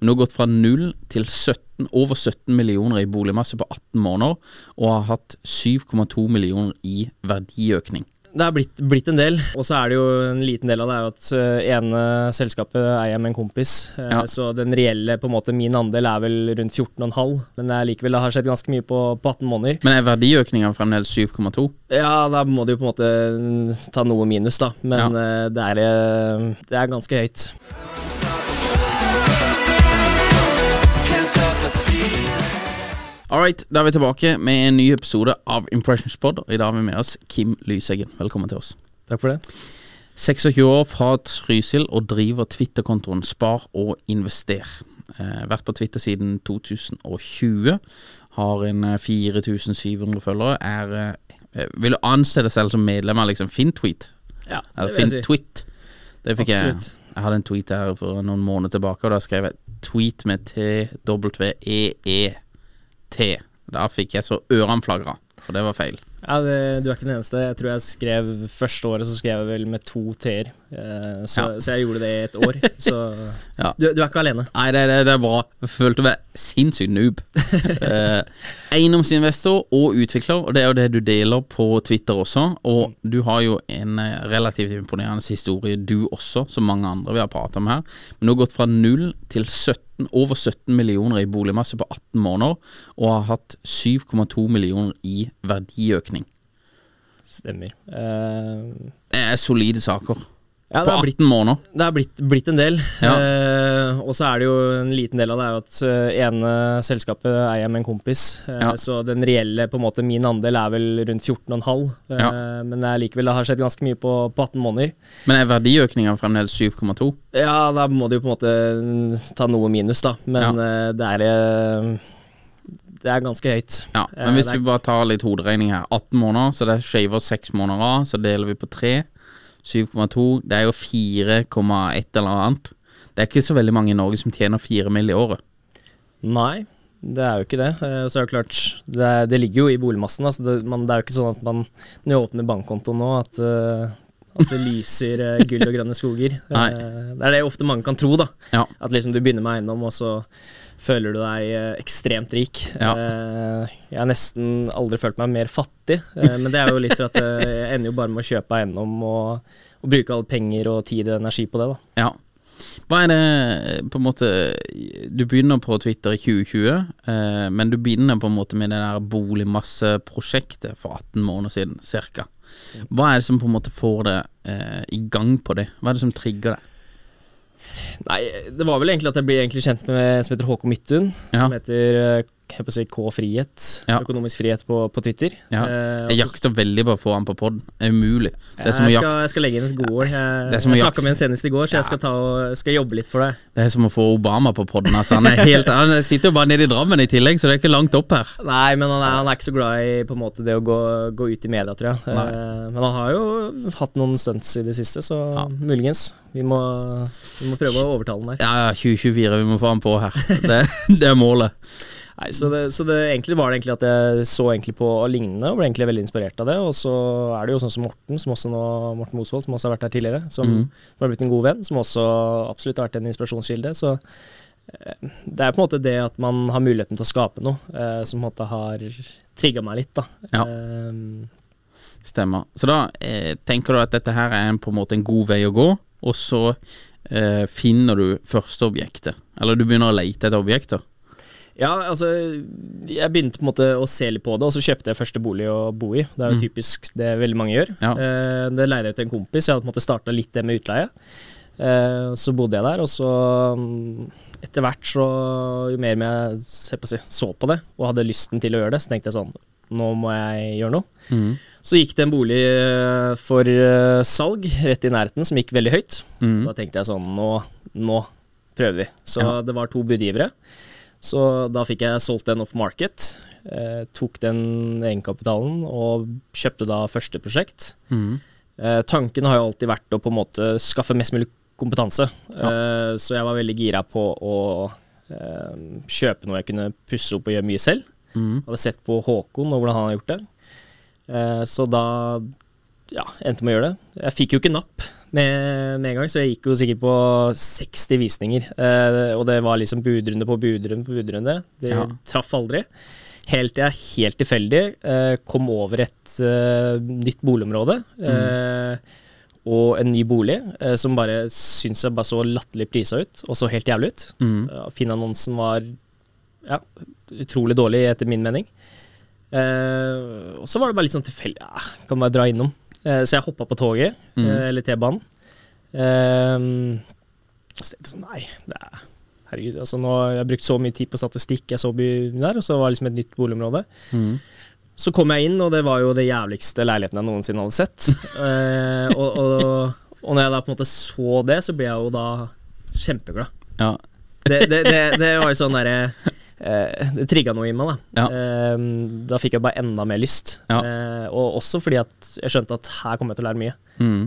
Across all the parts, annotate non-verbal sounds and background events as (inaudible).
Nå gått fra 0 til 17, over 17 millioner i boligmasse på 18 måneder, og har hatt 7,2 millioner i verdiøkning. Det er blitt, blitt en del, og så er det jo en liten del av det at uh, ene selskapet eier jeg med en kompis. Uh, Ja. Så den reelle, på en måte, min andel er vel rundt 14,5, men det likevel det har skjedd ganske mye på, på 18 måneder. Men er verdiøkninga fremdeles 7,2? Ja, da må du jo på en måte ta noe minus, da, men ja. det, er, det er ganske høyt. All right, da er vi tilbake med en ny episode av Impressions Pod. Og I dag har vi med oss Kim Lyseggen. Velkommen til oss. Takk for det. 26 år fra Trysil og driver Twitter-kontoen Spar og invester. Eh, vært på Twitter siden 2020. Har en eh, 4700 følgere. Er eh, Vil du anse deg selv som medlem av liksom FinTweet? Ja, det vil jeg si. Det fikk jeg. Absolutt. Jeg hadde en tweet her for noen måneder tilbake, og da skrev jeg 'tweet med T-W-E-E-T'. Da fikk jeg så ørene flagra, for det var feil. Ja, det, du er ikke den eneste. Jeg tror jeg skrev første året så skrev jeg vel med to t-er. Eh, så, Ja. så jeg gjorde det i et år. Så (laughs) Ja. du, du er ikke alene. Nei, det, det, det er bra. Jeg følte meg sinnssykt noob. (laughs) eh, eiendomsinvestor og utvikler, og det er jo det du deler på Twitter også. Og du har jo en eh, relativt imponerende historie, du også, som mange andre vi har pratet om her. Men du har gått fra 0 til 17, over 17 millioner i boligmasse på 18 måneder, og har hatt 7,2 millioner i verdiøkning. Stemmer. Uh... Det er solide saker. Ja, På det er blitt 18 måneder. Det er blitt, blitt en del. Ja. Eh, og så er det jo en liten del av det er at eh, ene selskapet eier jeg med en kompis. Eh, Ja. Så den reelle, på en måte, min andel er vel rundt 14,5. Eh. Men det likevel det har skjedd ganske mye på, på 18 måneder. Men er verdiøkninga fremdeles 7,2? Ja, da må du jo på en måte mm, ta noe minus, da. Men eh, det er eh, Det er ganske høyt. Ja, men hvis vi bare tar litt hoderegning her 18 måneder, så det shaver 6 måneder av Så deler vi på 3 7,2 Det er jo 4,1 eller annet Det er ikke så veldig mange i Norge som tjener 4 mill. i året Nei, det er jo ikke det. Eh, Så er det klart, det, er, det ligger jo i boligmassen. Altså det, man, det er jo ikke sånn at man når jeg åpner bankkonto nå, at, eh, at det lyser eh, gull og grønne skoger. Nei. Det er det ofte mange kan tro, da. Ja, At liksom du begynner med eiendom, og så føler du deg eh, ekstremt rik. Ja. Eh, Jeg har nesten aldri følt meg mer fattig, eh, men det er jo litt for at jeg ender jo bare med å kjøpe eiendom og, og bruke alle penger og tid og energi på det, da. ja Hva er det på en måte Du begynner på Twitter i 2020 eh, Men du begynner på en måte med det der boligmasseprosjektet For 18 måneder siden, cirka Hva er det som på en måte får det eh, i gang på det? Hva er det som trigger det? Nei, det var vel egentlig at jeg ble egentlig kjent med en som heter Håkon Midthun, Ja. som heter eh, si, K-frihet, Ja. økonomisk frihet på, på Twitter. Ja. Eh, Jeg jakter veldig på å få han på pod. Det er umulig. Det er som å jakte jeg skal legge inn et godord. Jeg, jeg snakka med en senest i går, så jeg skal, og, skal jobbe litt for det. Det er som å få Obama på podden. Altså. Han, helt, han sitter jo bare nede i Drammen i tillegg, så det er ikke langt opp her. Nei, men han er, han er ikke så glad i på en måte det å gå, gå ut i media, tror jeg. Eh, men han har jo hatt noen stunts i det siste, så Ja. muligens. Vi må, vi må prøve å overtale han der. Ja, ja, 2024, vi må få han på her. Det, det er målet. Nei, så det, så det egentlig var det egentlig at jeg så egentlig på lignende og ble egentlig veldig inspirert av det. Og så er det jo sånn som Morten, som også nå, Morten Mosvold, som også har vært her tidligere, som, som har blitt en god venn, som også absolutt har vært en inspirasjonskilde. Så eh, det er på en måte det at man har muligheten til å skape noe, eh, som på en måte har trigga meg litt, da. Ja. Eh, Stemmer. Så da eh, tenker du at dette her er en, på en måte en god vei å gå, og så eh, finner du første objektet. Eller du begynner å lete etter objekter. Ja, altså Jeg begynte på en måte å se litt på det, og så kjøpte jeg første bolig å bo i. Det er jo Mm. typisk det veldig mange gjør. Ja. Eh, det leide jeg ut til en kompis. Jeg hadde på en måte starta litt det med utleie. Eh, så bodde jeg der, og så mm, etter hvert så Jo mer jeg se på, så på det og hadde lysten til å gjøre det, så tenkte jeg sånn Nå må jeg gjøre noe. Mm. Så gikk det en bolig eh, for eh, salg rett i nærheten som gikk veldig høyt. Mm. Da tenkte jeg sånn Nå, nå prøver vi. Så Ja. det var to budgivere. Så da fikk jeg solgt den off market. Eh, tok den egenkapitalen og kjøpte da første prosjekt. Mm. Eh, tanken har jo alltid vært å på en måte skaffe mest mulig kompetanse. Eh, så jeg var veldig gira på å eh, kjøpe noe jeg kunne pusse opp og gjøre mye selv. Mm. Hadde sett på Håkon og hvordan han har gjort det. Eh, så da ja, endte med å gjøre det. Jeg fikk jo ikke napp med, med en gang, så jeg gikk jo sikkert på 60 visninger. Eh, og det var liksom budrunde på budrunde på budrunde. Det Ja. traff aldri. Helt til jeg helt tilfeldig eh, kom over et eh, nytt boligområde. Eh, og en ny bolig eh, som bare syns jeg bare så latterlig prisa ut, og så helt jævlig ut. Mm. Finn-annonsen var ja, utrolig dårlig, etter min mening. Eh, og så var det bare litt sånn tilfeldig ja, Kan bare dra innom. Eh, så jeg hoppa på toget, Mm. eh, eller T-banen. Eh, så tenkte jeg sånn Nei, det er Herregud, altså nå har jeg brukt så mye tid på statistikk, jeg så byen der, og så var det liksom et nytt boligområde. Mm. Så kom jeg inn, og det var jo det jævligste leiligheten jeg noensinne hadde sett. (laughs) Eh, og, og, og når jeg da på en måte så det, så ble jeg jo da kjempeglad. Ja. Det, det, det, det var jo sånn derre eh, Det trigga noe i meg, da. Ja. Eh, da fikk jeg bare enda mer lyst. Ja. Eh, og også fordi at jeg skjønte at her kommer jeg til å lære mye. Mm.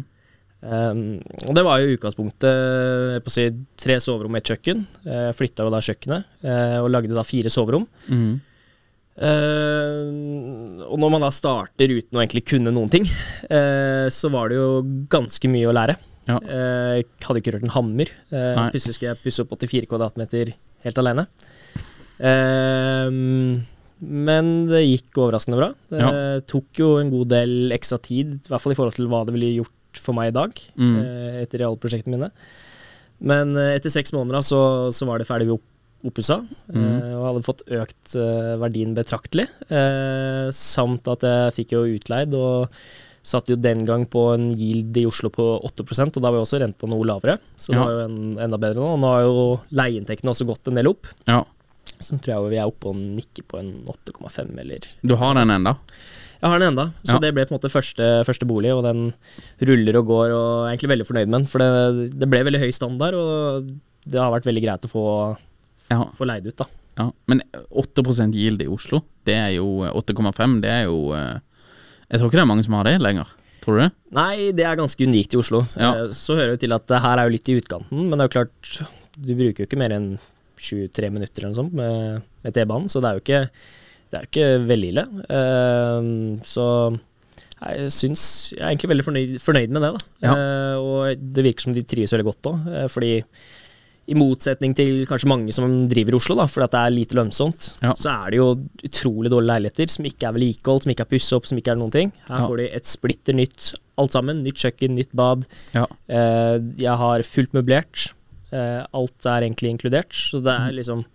Og det var jo utgangspunktet på å si, tre soverom og ett kjøkken. Jeg flytta jo da kjøkkenet, eh, og lagde da fire soverom. Mm. Uh, og når man da starter uten å egentlig kunne noen ting, uh, så var det jo ganske mye å lære. Ja. Uh, jeg hadde ikke rørt en hammer. Eh, plutselig skulle jeg pusse opp 84 kvadratmeter helt alene. Eh, men det gikk overraskende bra. Det tok jo en god del ekstra tid, i hvert fall i forhold til hva det ville gjort for meg i dag, Mm. eh, etter realprosjektene mine. Men eh, etter seks måneder så, så var det ferdig opp, oppussa, Mm. eh, og hadde fått økt verdien betraktelig. Samt at jeg fikk jo utleid, og satt jo den gang på en yield i Oslo på 8% og da var jo også renta noe lavere, så det var jo en, enda bedre nå. Og nå har jo leieinntektene også gått en del opp, ja. Så tror jeg vi er oppe og nikker på en 8,5 eller Du har den enda? jeg har den enda, så Ja. det ble på en måte første, første bolig, og den ruller og går, og jeg er egentlig veldig fornøyd med den. For det, det ble veldig høy standard, og det har vært veldig greit å få, Ja. få leid ut, da. ja. Men 8% yield i Oslo, det er jo 8,5, det er jo eh, Jeg tror ikke det er mange som har det lenger. Tror du det? Nei, det er ganske unikt i Oslo. Ja. Eh, Så hører det til at det her er jo litt i utkanten, men det er jo klart, du bruker jo ikke mer enn 23 minutter eller noe sånt med, med T-banen, så det er jo ikke, det er jo ikke veldig ille. Uh, så jeg syns Jeg er egentlig veldig fornøyd, fornøyd med det, da. Ja. Uh, og det virker som de trives veldig godt òg, fordi i motsetning til kanskje mange som driver i Oslo, da, fordi at det er lite lønnsomt, Ja. så er det jo utrolig dårlige leiligheter som ikke er vedlikeholdt, som ikke er pussa opp, som ikke er noen ting. Her Ja. får de et splitter nytt alt sammen. Nytt kjøkken, nytt bad. Ja. Eh, jeg har fullt møblert. Eh, alt er egentlig inkludert. Så det Mm. er liksom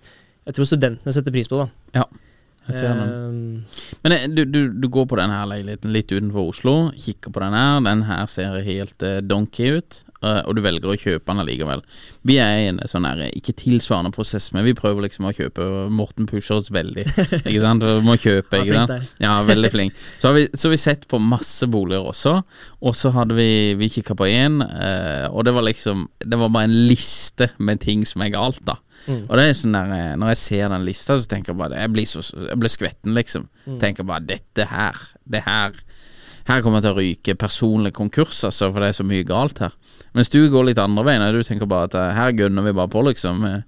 Jeg tror studentene setter pris på det. Ja. Jeg ser den. Eh, Men eh, du, du, du går på denne her leiligheten litt utenfor Oslo, kikker på den her. Den her ser helt donkey ut. Eh, og du velger å kjøpe den allikevel. Vi er i en sånn her, ikke tilsvarende prosess, men vi prøver liksom å kjøpe. Morten pusher oss veldig, ikke sant. Du må kjøpe, ikke sant. Ja, veldig flink. Så har vi, så vi sett på masse boliger også, og så hadde vi, vi kikka på én, eh, og det var liksom Det var bare en liste med ting som er galt, da. Mm. Og det er sånn der eh, Når jeg ser den lista, så tenker jeg bare Jeg blir, så, jeg blir skvetten, liksom. Mm. Tenker bare Dette her, det her Her kommer jeg til å ryke personlig konkurs, altså, for det er så mye galt her. Mens du går litt andre veien, du tenker bare at eh, her gunner vi bare på, liksom. Eh,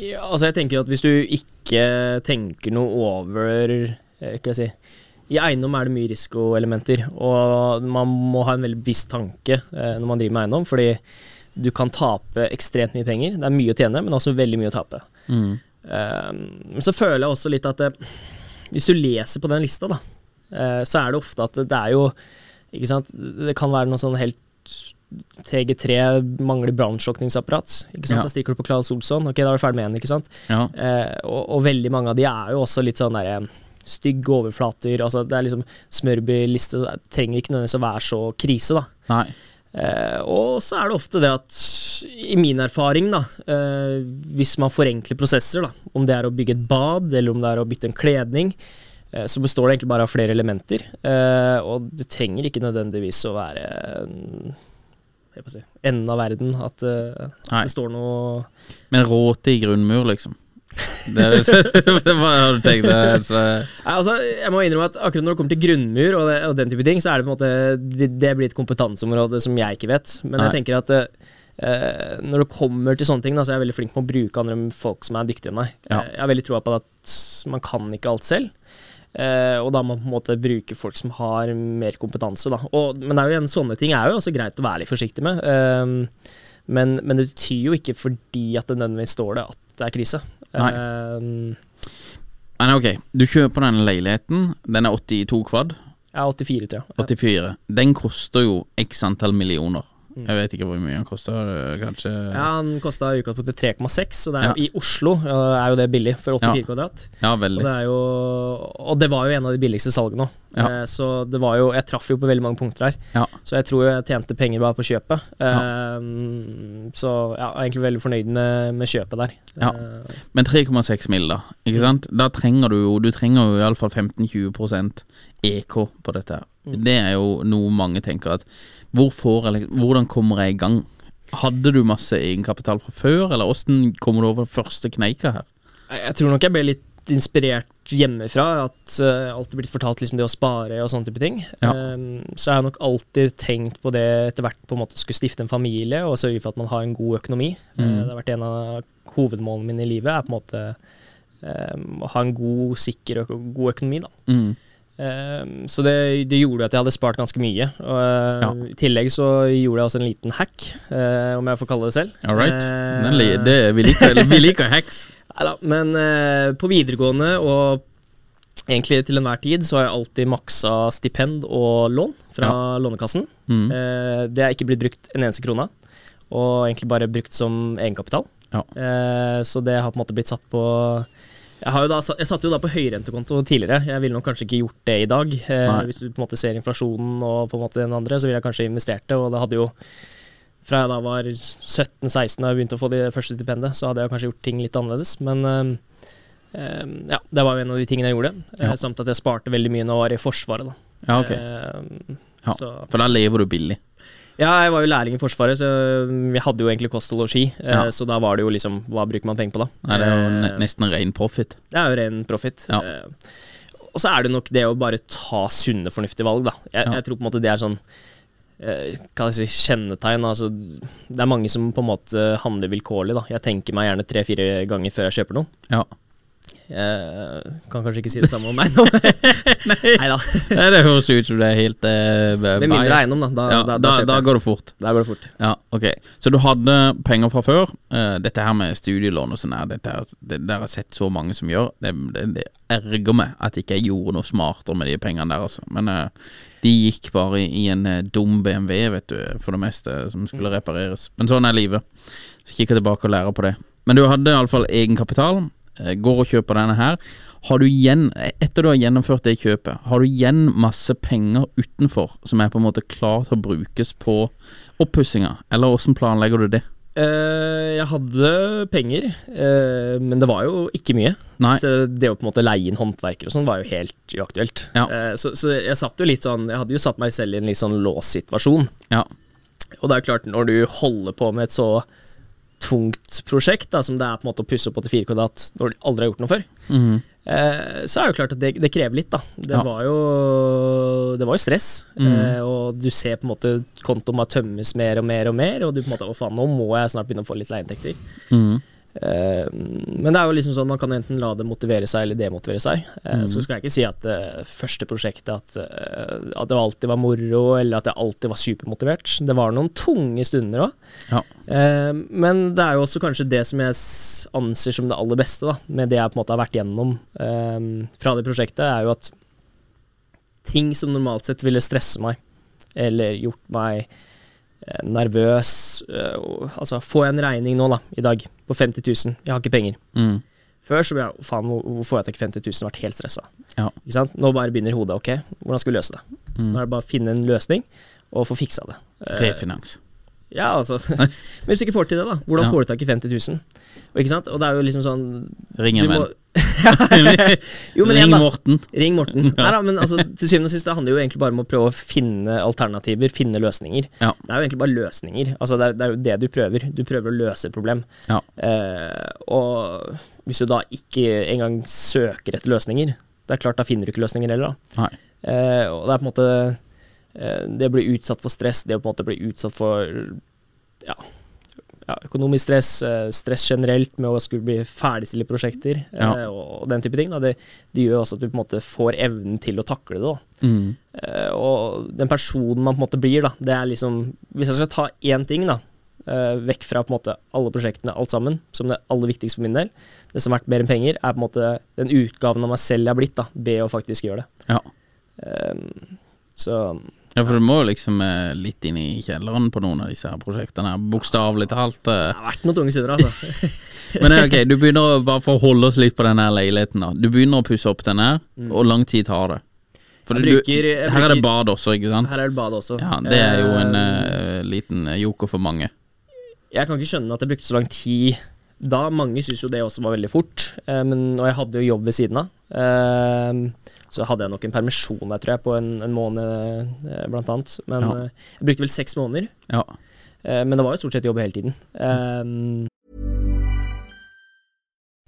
Ja, altså jeg tenker at hvis du ikke tenker noe over Hva skal jeg si I eiendom er det mye risikoelementer, og man må ha en veldig bevisst tanke eh, når man driver med eiendom, fordi du kan tape ekstremt mye penger. Det er mye å tjene, men også veldig mye å tape. mm. Eh, så føler jeg også litt at det, hvis du leser på den lista, da, eh, så er det ofte at det er jo Ikke sant, det kan være noe sånn helt TG3 mangler brannslukningsapparat. Ja. da stikker du på Claes Olsson. Ok, da er du ferdig med ikke sant. Ja. Eh, og, og veldig mange av de er jo også litt sånn derre stygge overflater. Altså det er liksom Smørby-liste så det trenger ikke nødvendigvis å være så krise, da. Eh, og så er det ofte det at, i min erfaring, da, eh, hvis man forenkler prosesser, da, om det er å bygge et bad, eller om det er å bytte en kledning, eh, så består det egentlig bare av flere elementer. Eh, og det trenger ikke nødvendigvis å være jeg si, enden av verden, at eh, det står noe Men råte i grunnmur, liksom. Det, (laughs) det var, har du tenkt deg? Altså. Altså, jeg må innrømme at akkurat når det kommer til grunnmur og, det, og den type ting, så er det på en måte Det, det blir et kompetanseområde som jeg ikke vet. Men Nei. jeg tenker at eh, når det kommer til sånne ting, da, så er jeg veldig flink på å bruke andre folk som er dyktigere enn meg. Ja. Eh, Jeg har veldig troa på at man kan ikke alt selv. Eh, og da må man på en måte bruke folk som har mer kompetanse. Da. Og, men det er jo en, sånne ting er jo også greit å være litt forsiktig med. Uh, men, men det betyr jo ikke fordi at det nødvendigvis står det, at det er krise. Nei. Uh, men ok, du kjøper denne leiligheten. Den er 82 kvad. er 84, tror jeg. 84. Den koster jo x antall millioner. Jeg vet ikke hvor mye han koster. øh, Kanskje Ja, Han kosta i utgangspunktet 3,6, og det er jo, Ja. i Oslo ja, er jo det billig for 84 Ja. kvadrat. Ja, Og veldig. det, er jo, og det var jo en av de billigste salgene òg. Ja. Eh, så det var jo Jeg traff jo på veldig mange punkter her. Ja. Så jeg tror jeg tjente penger bare på kjøpet. Eh, så ja, jeg er egentlig veldig fornøyd med, med kjøpet der. Ja. Eh, Men 3,6 mill, da. Ikke sant? Da trenger du jo Du trenger jo iallfall 15-20 EK på dette. Mm. Det er jo noe mange tenker at jeg, Hvordan kommer jeg i gang? Hadde du masse egenkapital fra før, eller åssen kommer du over første kneika her? Jeg tror nok jeg ble litt inspirert hjemmefra. At uh, jeg alltid blitt fortalt liksom det å spare og sånne type ting. Ja. Um, så jeg har nok alltid tenkt på det etter hvert på en måte å skulle stifte en familie og sørge for at man har en god økonomi. Mm. Uh, det har vært en av hovedmålene mine i livet. er på en måte um, å ha en god, sikker og god økonomi. da. Mm. Um, så det, det gjorde at jeg hadde spart ganske mye. Og, uh, Ja. I tillegg så gjorde jeg også en liten hack, uh, om jeg får kalle det selv. All right. Eh, det, vi, liker, vi liker hacks. (laughs) Neida, men eh, på videregående og egentlig til enhver tid så har jeg alltid maksa stipend og lån fra Lånekassen. Mm. Eh, det er ikke blitt brukt en eneste krone, og egentlig bare brukt som egenkapital. Ja. Eh, så det har på en måte blitt satt på jeg, da, jeg satte jo da på høyrentekonto tidligere. Jeg ville nok kanskje ikke gjort det i dag. Eh, hvis du på en måte ser inflasjonen og på en måte den andre, så ville jeg kanskje investert det. Og det hadde jo fra jeg da var 17-16 da jeg begynte å få det første stipendet, så hadde jeg kanskje gjort ting litt annerledes. Men eh, eh, ja, det var jo en av de tingene jeg gjorde. Eh, Ja. Samt at jeg sparte veldig mye når jeg var i Forsvaret. Da. Ja, ok. Eh, Ja. så- For da lever du billig. Ja, jeg var jo lærling i Forsvaret, så vi hadde jo egentlig kost og losji. eh, Ja. Så da var det jo liksom Hva bruker man penger på da? Nei, det er jo Eh, nesten ren profit. det er jo ren profit. Ja. Eh, og så er det nok det å bare ta sunne, fornuftige valg, da. Jeg, Ja. jeg tror på en måte det er sånn Hva skal jeg si, kjennetegn. Altså, det er mange som på en måte handler vilkårlig, da. Jeg tenker meg gjerne tre-fire ganger før jeg kjøper noe. Ja. Jeg kan kanskje ikke si det samme om meg nå. (laughs) Nei da. Det høres ut som det er helt eh, Med mindre eiendom, da. Da, ja, da, da, da, da, går det fort. Da går det fort. Ja, ok Så du hadde penger fra før. Eh, dette her med studielån og sånn her, dette her, det der har jeg sett så mange som gjør. Det, det, det erger meg at ikke jeg gjorde noe smartere med de pengene der, altså. Men eh, de gikk bare i, i en eh, dum BMW, vet du, for det meste, som skulle repareres. Men sånn er livet. Så kikker jeg tilbake og lærer på det. Men du hadde iallfall egenkapital. Eh, Går og kjøper denne her. Har du igjen, etter du har gjennomført det kjøpet, har du igjen masse penger utenfor som er på en måte klar til å brukes på oppussinga, eller åssen planlegger du det? Uh, jeg hadde penger, uh, men det var jo ikke mye. Nei. Så det å på en måte leie inn håndverkere og sånn var jo helt uaktuelt. Ja. Uh, så, så jeg satt jo litt sånn Jeg hadde jo satt meg selv i en litt sånn låssituasjon. Ja. Og det er klart, når du holder på med et så tungt prosjekt da, som det er på en måte å pusse opp 84 kvadrat når du aldri har gjort noe før, Mhm. eh, så er det jo klart at det, det krever litt, da. Det Ja. var jo Det var jo stress. Mhm. Eh, og du ser på en måte kontoen må tømmes mer og mer og mer, og du på en måte Å, faen, nå må jeg snart begynne å få litt leieinntekter. Mhm. Eh, men det er jo liksom sånn man kan enten la det motivere seg eller demotivere seg. Eh, Mhm. Så skal jeg ikke si at det første prosjektet at, eh, at det alltid var moro, eller at jeg alltid var supermotivert. Det var noen tunge stunder òg. Ja. Eh, men det er jo også kanskje det som jeg anser som det aller beste, da, med det jeg på en måte har vært gjennom eh, fra det prosjektet, er jo at ting som normalt sett ville stresse meg, eller gjort meg eh, nervøs eh, Altså, får jeg en regning nå, da, i dag, på 50 000, jeg har ikke penger. Mm. Før så ble jeg faen, hvor hvor får jeg tak i 50 000? Vært helt stressa. Ja. Ikke sant? Nå bare begynner hodet. Ok, hvordan skal vi løse det? Mm. Nå er det bare å finne en løsning og få fiksa det. Eh, Refinans. Ja, altså. (laughs) Men hvis du ikke får til det, da, hvordan Ja. får du tak i 50 000? Og, ikke sant? og det er jo liksom sånn Ring en venn. (laughs) Jo, men Ring igjen. Morten. Ring Morten. (laughs) Nei da, men altså, til syvende og sist, det handler jo egentlig bare om å prøve å finne alternativer, finne løsninger. Ja. Det er jo egentlig bare løsninger. Altså, det, er, det er jo det du prøver. Du prøver å løse et problem. Ja. Eh, og hvis du da ikke engang søker etter løsninger, det er klart da finner du ikke løsninger heller, da. Eh, og det er på en måte Det å bli utsatt for stress, det å på en måte bli utsatt for ja, ja, økonomisk stress, eh, stress generelt med å skulle bli ferdigstille prosjekter eh, Ja. og, den type ting, da, det, det gjør også at du på en måte får evnen til å takle det. da. Eh, og den personen man på en måte blir, da, det er liksom Hvis jeg skal ta én ting, da, eh, vekk fra på en måte alle prosjektene, alt sammen, som det aller viktigste for min del, det som har vært mer enn penger, er på en måte den utgaven av meg selv jeg har blitt, da, ved å faktisk gjøre det. Ja. Um, så ja, for du må jo liksom eh, litt inn i kjelleren på noen av disse her prosjektene. Bokstavelig talt. eh. det har vært noen tunge stunder, altså. (laughs) Men ok, du begynner å, bare for å holde oss litt på denne leiligheten da Du begynner å pusse opp den her Og lang tid tar det For bruker, du, bruker- her er det bad også, ikke sant? Her er det bad også. Ja, det er jo en eh, liten joker for mange Jeg kan ikke skjønne at jeg brukte så lang tid da. Mange syns jo det også var veldig fort, men, og jeg hadde jo jobb ved siden av. Eh, så hadde jeg nok en permisjon der, tror jeg, på en, en måned, eh, blant annet. Men Ja. eh, jeg brukte vel seks måneder. Ja, Eh, men det var jo stort sett jobb hele tiden. Eh,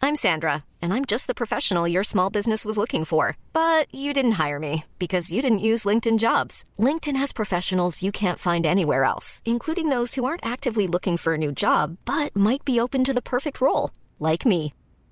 I'm Sandra, and I'm just the professional your small business was looking for. But you didn't hire me because you didn't use LinkedIn jobs. LinkedIn has professionals you can't find anywhere else, including those who aren't actively looking for a new job but might be open to the perfect role, like me.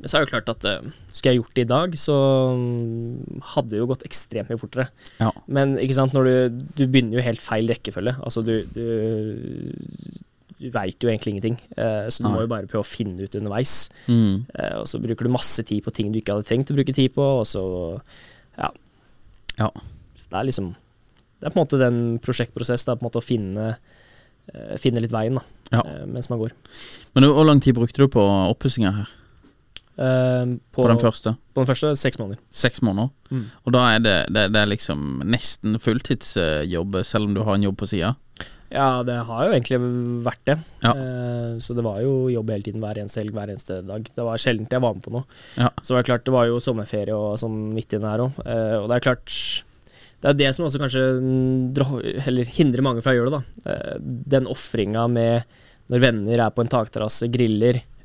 Men så er det jo klart at uh, skulle jeg gjort det i dag, så mm, hadde det jo gått ekstremt mye fortere. ja, Men ikke sant, du, du begynner jo helt feil rekkefølge. Altså du, du, du veit jo egentlig ingenting, eh, så du må jo bare prøve å finne ut underveis. mm. Eh, og så bruker du masse tid på ting du ikke hadde trengt å bruke tid på, og så ja. ja. Så det er liksom Det er på en måte den prosjektprosess, det er på en måte å finne, finne litt veien da, Ja. mens man går. Men hvor lang tid brukte du på oppussinga her? Eh, På, den første? På den første seks måneder. Seks måneder? Mm. Og da er det, det, det er liksom nesten fulltidsjobb, selv om du har en jobb på sida? Ja, det har jo egentlig vært det. Ja. Uh, så det var jo jobb hele tiden, hver eneste helg, hver eneste dag. Det var sjelden jeg var med på noe. Ja. Så var det klart, det var jo sommerferie og sånn midt inne her òg. og det er klart Det er det som også kanskje eller hindrer mange fra å gjøre det. da. Eh, den ofringa med når venner er på en takterrasse, griller, Eh,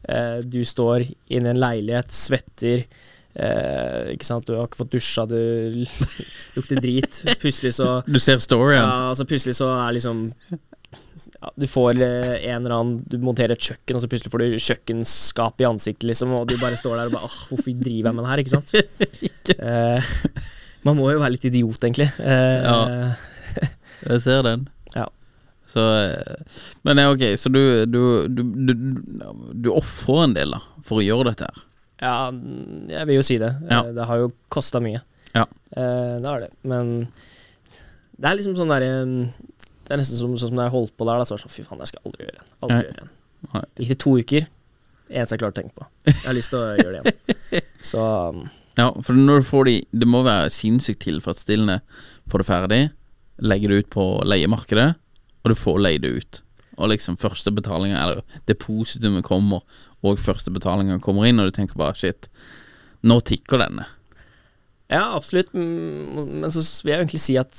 du står inne i en leilighet, svetter. Eh, ikke sant, du har ikke fått dusja, du (laughs) lukter drit. Plutselig så Du ser storyen. ja, altså plutselig så er liksom ja, Du får eh, en eller annen Du monterer et kjøkken, og så plutselig får du kjøkkenskap i ansiktet, liksom, og du bare står der og bare Åh, hvorfor driver jeg med det her, ikke sant? (laughs) Eh, man må jo være litt idiot, egentlig. Eh, Ja. Jeg ser den. Så Men ja, ok, så du Du, du, du, du ofrer en del, da, for å gjøre dette her. ja, jeg vil jo si det. Ja. Eh, Det har jo kosta mye. Ja. Eh, det har det. Men det er liksom sånn derre Det er nesten som, sånn som da jeg holdt på der. Da, så var det sånn Fy faen, det skal jeg aldri gjøre igjen. Aldri Nei. gjøre igjen. Nei. Gikk det to uker. Eneste jeg klarte å tenke på. Jeg har lyst til å gjøre det igjen. (laughs) Så um, Ja, for når du får de Det må være sinnssykt tilfredsstillende. Får det ferdig, legger det ut på leiemarkedet, og du får leid det ut. Og liksom første betalinga, eller depositumet kommer, og første betalinga kommer inn, og du tenker bare shit, nå tikker denne. Ja, absolutt. Men så vil jeg egentlig si at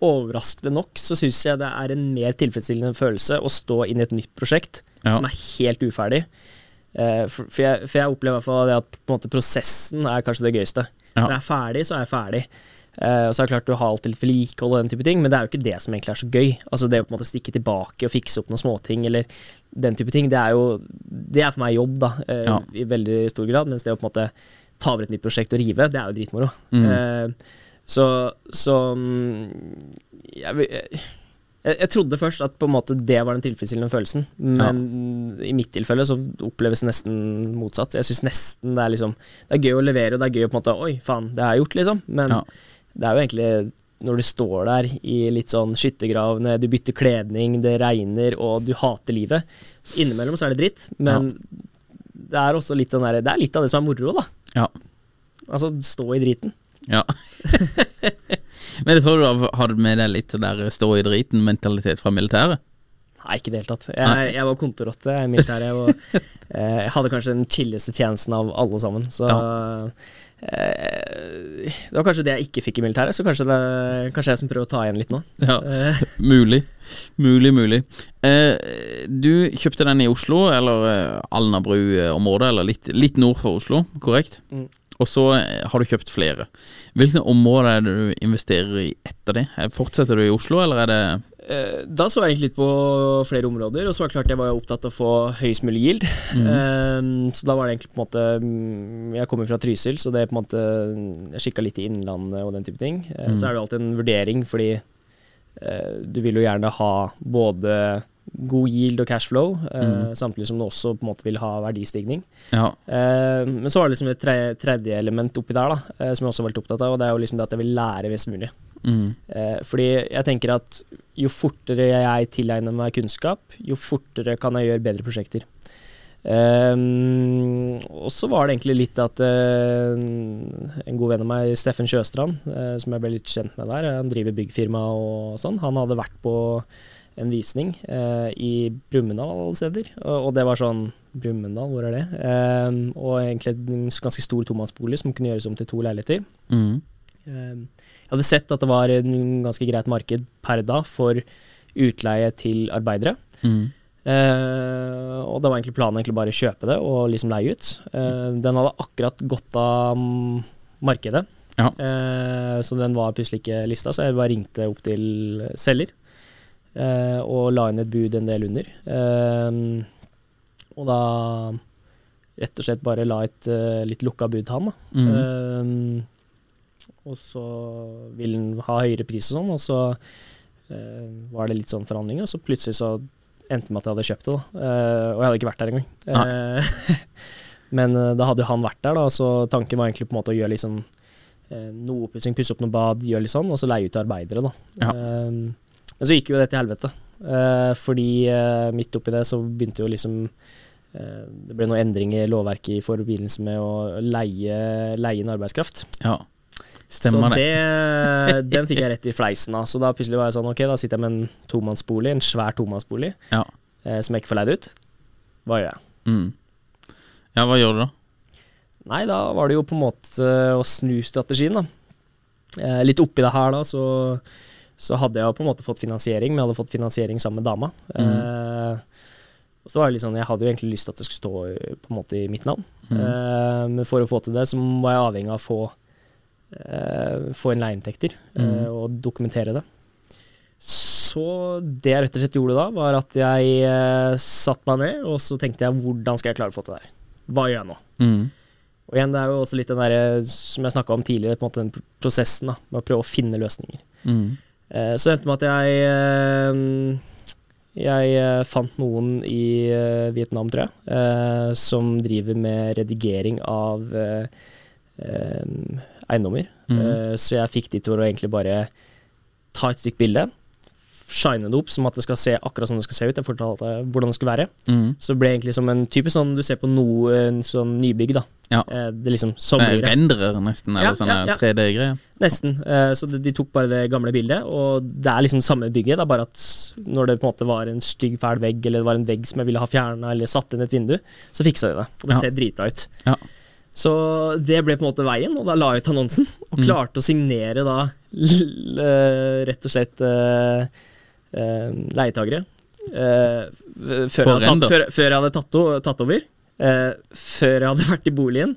overraskende nok så syns jeg det er en mer tilfredsstillende følelse å stå inn i et nytt prosjekt Ja. som er helt uferdig. Eh, For, for, jeg, for jeg opplever i hvert fall det at måte, prosessen er kanskje det gøyeste. Ja. Når jeg er ferdig, så er jeg ferdig. Eh, og så er det klart du har alltid litt vedlikehold og den type ting, men det er jo ikke det som egentlig er så gøy. Altså det å på en måte stikke tilbake og fikse opp noen småting eller den type ting, det er jo Det er for meg jobb, da, uh, Ja. i veldig stor grad. Mens det å på en måte ta over et nytt prosjekt og rive, det er jo dritmoro. Mm. Uh, så så mm, jeg, jeg, jeg trodde først at på en måte det var den tilfredsstillende følelsen, men i mitt tilfelle så oppleves det nesten motsatt. Jeg syns nesten det er liksom Det er gøy å levere, og det er gøy å på en måte Oi, faen, det har jeg gjort, liksom. Men Ja. Det er jo egentlig når du står der i litt sånn skyttergravene, du bytter kledning, det regner, og du hater livet. Så innimellom så er det dritt, men det er også litt sånn der, Det er litt av det som er moro, da. Ja. Altså stå i driten. Ja. (laughs) Men jeg tror du har med deg litt det der stå i driten-mentalitet fra militæret. Nei, ikke i det hele tatt. Jeg, jeg var kontorrotte i militæret, og eh, jeg hadde kanskje den chilleste tjenesten av alle sammen. Så eh, det var kanskje det jeg ikke fikk i militæret, så kanskje det kanskje jeg som prøver å ta igjen litt nå. Ja. Eh, (laughs) Mulig. Mulig, mulig. Eh, du kjøpte den i Oslo, eller eh, Alnabru-området, eller litt, litt nord for Oslo, korrekt? Mm. Og så eh, har du kjøpt flere. Hvilke områder er det du investerer i etter det? Eh, Fortsetter du i Oslo, eller er det Eh, Da så jeg egentlig litt på flere områder, og så var det klart jeg var opptatt av å få høyest mulig yield. Mm. Eh, Så da var det egentlig på en måte mm, Jeg kommer fra Trysil, så det er på en måte Jeg kikka litt i Innlandet og den type ting. Eh, Så er det alltid en vurdering, fordi eh, du vil jo gjerne ha både god yield og cashflow, eh, samtidig som du også på en måte vil ha verdistigning. Ja. Eh, men så var det liksom et tre, tredje element oppi der, da, eh, som jeg også var veldig opptatt av, og det er jo liksom det at jeg vil lære mest mulig. Mm. Eh, fordi jeg tenker at jo fortere jeg tilegner meg kunnskap, jo fortere kan jeg gjøre bedre prosjekter. Um, og så var det egentlig litt at uh, en god venn av meg, Steffen Sjøstrand, uh, som jeg ble litt kjent med der, han driver byggfirma og sånn, han hadde vært på en visning uh, i Brumunddal alle steder, og, og det var sånn Brumunddal, hvor er det? Um, og egentlig en ganske stor tomannsbolig som kunne gjøres om til to leiligheter. Mm. Eh, Jeg hadde sett at det var en ganske greit marked per dag for utleie til arbeidere. Mm. Uh, og det var egentlig planen egentlig bare å kjøpe det og liksom leie ut. Uh, den hadde akkurat gått av markedet, Ja. uh, så den var plutselig ikke lista, så jeg bare ringte opp til selger og la inn et bud en del under. Og da rett og slett bare la et litt lukka bud til han. da. Mm. Og så ville han ha høyere pris og sånn, og så eh, var det litt sånn forhandlinger, og så plutselig så endte det med at jeg hadde kjøpt det, da. Eh, og jeg hadde ikke vært der engang. Eh, (laughs) men eh, da hadde han vært der, da, så tanken var egentlig på en måte å gjøre liksom eh, noe oppussing, pusse opp noe bad, gjøre litt sånn, og så leie ut til arbeidere, da. Ja. Men så gikk jo det til helvete, fordi midt oppi det så begynte jo liksom det ble noen endringer i lovverket i forbindelse med å leie, leie inn arbeidskraft. ja. Stemmer så det. den fikk jeg rett i fleisen av. Så da plutselig var jeg sånn, ok, da sitter jeg med en tomannsbolig, en svær tomannsbolig, Ja. eh, som jeg ikke får leid ut. Hva gjør jeg? Mm. Ja, hva gjør du da? Nei, da var det jo på en måte å snu strategien, da. Eh, litt oppi det her, da, så, så hadde jeg jo på en måte fått finansiering, men jeg hadde fått finansiering sammen med dama. Eh, Og så var det litt sånn, Jeg hadde jo egentlig lyst til at det skulle stå på en måte i mitt navn. Eh, men for å få til det, så var jeg avhengig av å få, eh, få inn leieinntekter mm. og dokumentere det. Så det jeg rett og slett gjorde da, var at jeg eh, satte meg ned, og så tenkte jeg hvordan skal jeg klare å få til det her? Hva gjør jeg nå? Mm. Og igjen, det er jo også litt den derre som jeg snakka om tidligere, på en måte den prosessen da, med å prøve å finne løsninger. Mm. Eh, så endte det med at jeg eh, Jeg eh, fant noen i eh, Vietnam, tror jeg, eh, som driver med redigering av eh, eh, eiendommer. Mm. Uh, så jeg fikk de til å egentlig bare ta et stykke bilde, shine det opp som at det skal se akkurat som det skal se ut. Jeg fortalte hvordan det skulle være. Mm. Så det ble egentlig som en type sånn du ser på noe sånn nybygg, da. Ja. Eh, det liksom det. Renderer nesten, eller Ja, sånne ja, ja. 3D-greier. Nesten. Eh, Så de, de tok bare det gamle bildet, og det er liksom samme bygget. Det er bare at når det på en måte var en stygg, fæl vegg, eller det var en vegg som jeg ville ha fjerna, eller satt inn et vindu, så fiksa de det. Og det ser dritbra ut. Ja. Så det ble på en måte veien, og da la jeg ut annonsen, og Mm. klarte å signere da eh, rett og slett uh, uh, leietagere. Uh, før, jeg tatt, før, før jeg hadde tatt, tatt over. Før jeg hadde (laughs) vært i boligen.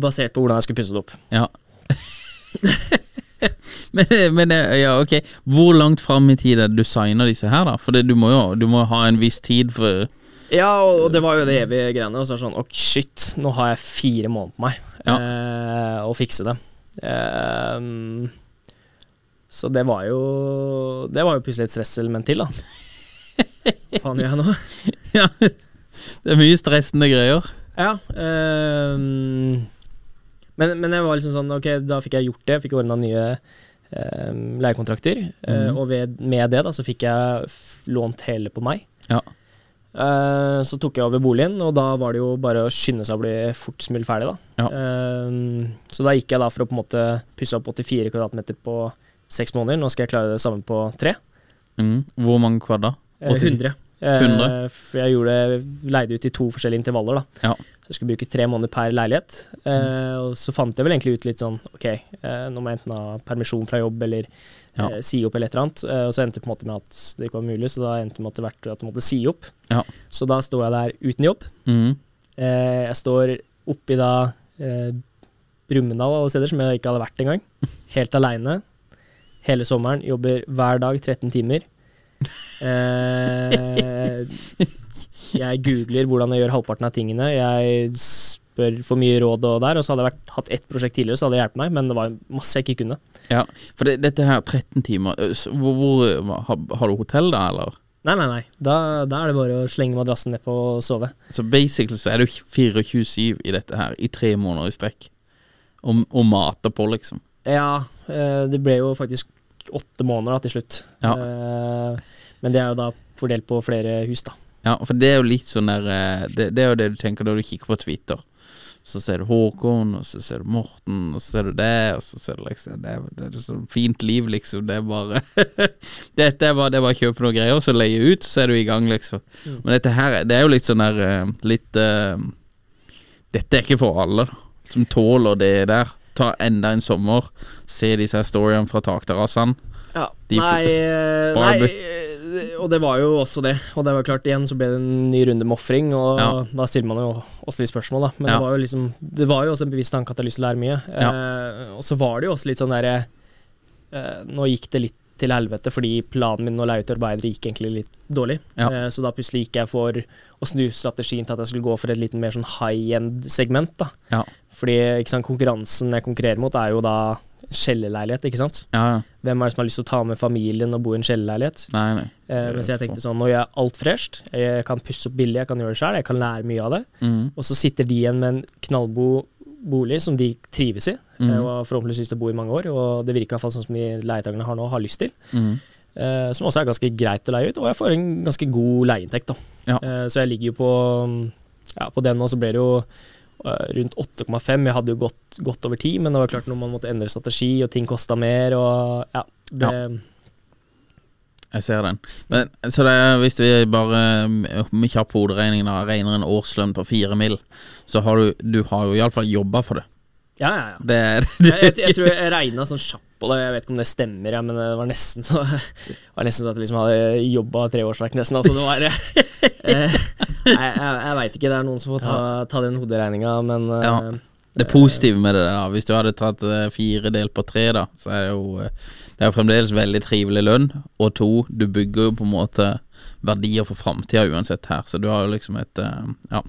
Basert på hvordan jeg skulle pusse det opp. Ja. (laughs) men, men ja, ok Hvor langt fram i tid er det du signer disse her, da? For det, du må jo du må ha en viss tid for Ja, og det var jo det evige greiene. Og så er det sånn Ok, shit, nå har jeg fire måneder på meg Ja. eh, å fikse det. Eh, så det var jo Det var jo plutselig et stresselement til, da. Hva (laughs) faen gjør jeg nå? (laughs) Ja, det er mye stressende greier. Ja. Eh, men, men jeg var liksom sånn Ok, da fikk jeg gjort det. Fikk ordna nye ehm, leiekontrakter. Mhm. og ved, med det da så fikk jeg lånt hele på meg. Ja. Eh, så tok jeg over boligen, og da var det jo bare å skynde seg å bli fortest mulig ferdig. da. Ja. Eh, så da gikk jeg da for å på en måte pusse opp 84 kvadratmeter på seks måneder. Nå skal jeg klare det samme på tre. Mm. Hvor mange kvadrat? da? Eh, 80? 100. Eh, 100? For jeg gjorde, leide ut i to forskjellige intervaller. da. Ja. Så jeg skulle bruke tre måneder per leilighet. Eh, og så fant jeg vel egentlig ut litt sånn Ok, eh, nå må jeg enten ha permisjon fra jobb eller Ja. eh, si opp eller et eller annet. Eh, og så endte det på en måte med at det ikke var mulig, så da endte det med at jeg måtte si opp. Ja. Så da står jeg der uten jobb. Mm. Eh, jeg står oppi da eh, Brumunddal alle steder, som jeg ikke hadde vært engang. (laughs) Helt aleine. Hele sommeren. Jobber hver dag 13 timer. Eh, jeg googler hvordan jeg gjør halvparten av tingene. Jeg spør for mye råd og der, og så hadde jeg vært, hatt ett prosjekt tidligere, så hadde det hjulpet meg, men det var masse jeg ikke kunne. Ja, for det, dette her 13 timer Hvor, hvor har, har du hotell, da, eller? Nei, nei, nei. Da, da er det bare å slenge madrassen ned på og sove. Så basically så er du 24-7 i dette her, i tre måneder i strekk. Og, og mater på, liksom. Ja, eh, det ble jo faktisk åtte måneder da, til slutt. Ja. Eh, men det er jo da fordelt på flere hus, da. Ja, for det er jo litt sånn der eh, det, det er jo det du tenker når du kikker på Twitter. Så ser du Håkon, og så ser du Morten, og så ser du det, og så ser du liksom Det det er sånn fint liv, liksom. Det er bare (laughs) Dette er bare, det er bare å kjøpe noen greier, og så leie ut, så er du i gang, liksom. Men dette her, det er jo litt sånn der eh, Litt uh, Dette er ikke for alle, da. Som tåler det der. Ta enda en sommer, se disse her storyene fra takterrassene. Ja, De nei, nei Og det var jo også det. Og det var klart, igjen så ble det en ny runde med ofring, og Ja. da stiller man jo også litt spørsmål, da. Men Ja. det var jo liksom Det var jo også en bevisst tanke at jeg har lyst til å lære mye. Eh, og så var det jo også litt sånn derre eh, Nå gikk det litt til helvete fordi planen min å leie ut arbeidere gikk egentlig litt dårlig. Ja. Eh, så da plutselig gikk jeg for å snu strategien til at jeg skulle gå for et litt mer sånn high end-segment, da. Ja. Fordi sant, konkurransen jeg konkurrerer mot, er jo da kjellerleilighet, ikke sant. Ja, ja. Hvem er det som har lyst til å ta med familien og bo i en kjellerleilighet? Nei, nei. Eh, mens jeg tenkte sånn, nå gjør jeg alt fresht. Jeg kan pusse opp billig, jeg kan gjøre det sjøl, jeg kan lære mye av det. Mm. Og så sitter de igjen med en knallgod bolig som de trives i, mm. eh, og har forhåpentligvis lyst til å bo i mange år. Og det virker i hvert fall sånn som de leietakerne har nå, har lyst til. Mm. Eh, som også er ganske greit å leie ut, og jeg får en ganske god leieinntekt, da. Ja. Eh, så jeg ligger jo på Ja, på den nå så blir det jo rundt 8,5. Jeg hadde jo gått godt over 10, men det var klart når man måtte endre strategi, og ting kosta mer, og ja, det, Jeg ser den. Men, så det er, hvis vi bare mm, med kjapp hoderegning regner en årslønn på fire mil, så har du, du har jo iallfall jobba for det. Ja, ja, ja. Det er Jeg, jeg, jeg tror jeg regna sånn kjapt spørsmålet. Jeg vet ikke om det stemmer, ja, men det var nesten så (laughs) Det var nesten sånn at jeg liksom hadde jobba tre årsverk, nesten. Altså, det var (laughs) (laughs) eh, Jeg, jeg, jeg veit ikke, det er noen som får ta, ta den hoderegninga, men eh, Ja. Det positive med det, da hvis du hadde tatt eh, fire delt på tre, da, så er det jo eh, Det er jo fremdeles veldig trivelig lønn. Og to, du bygger jo på en måte verdier for framtida uansett her, så du har jo liksom et eh, Ja.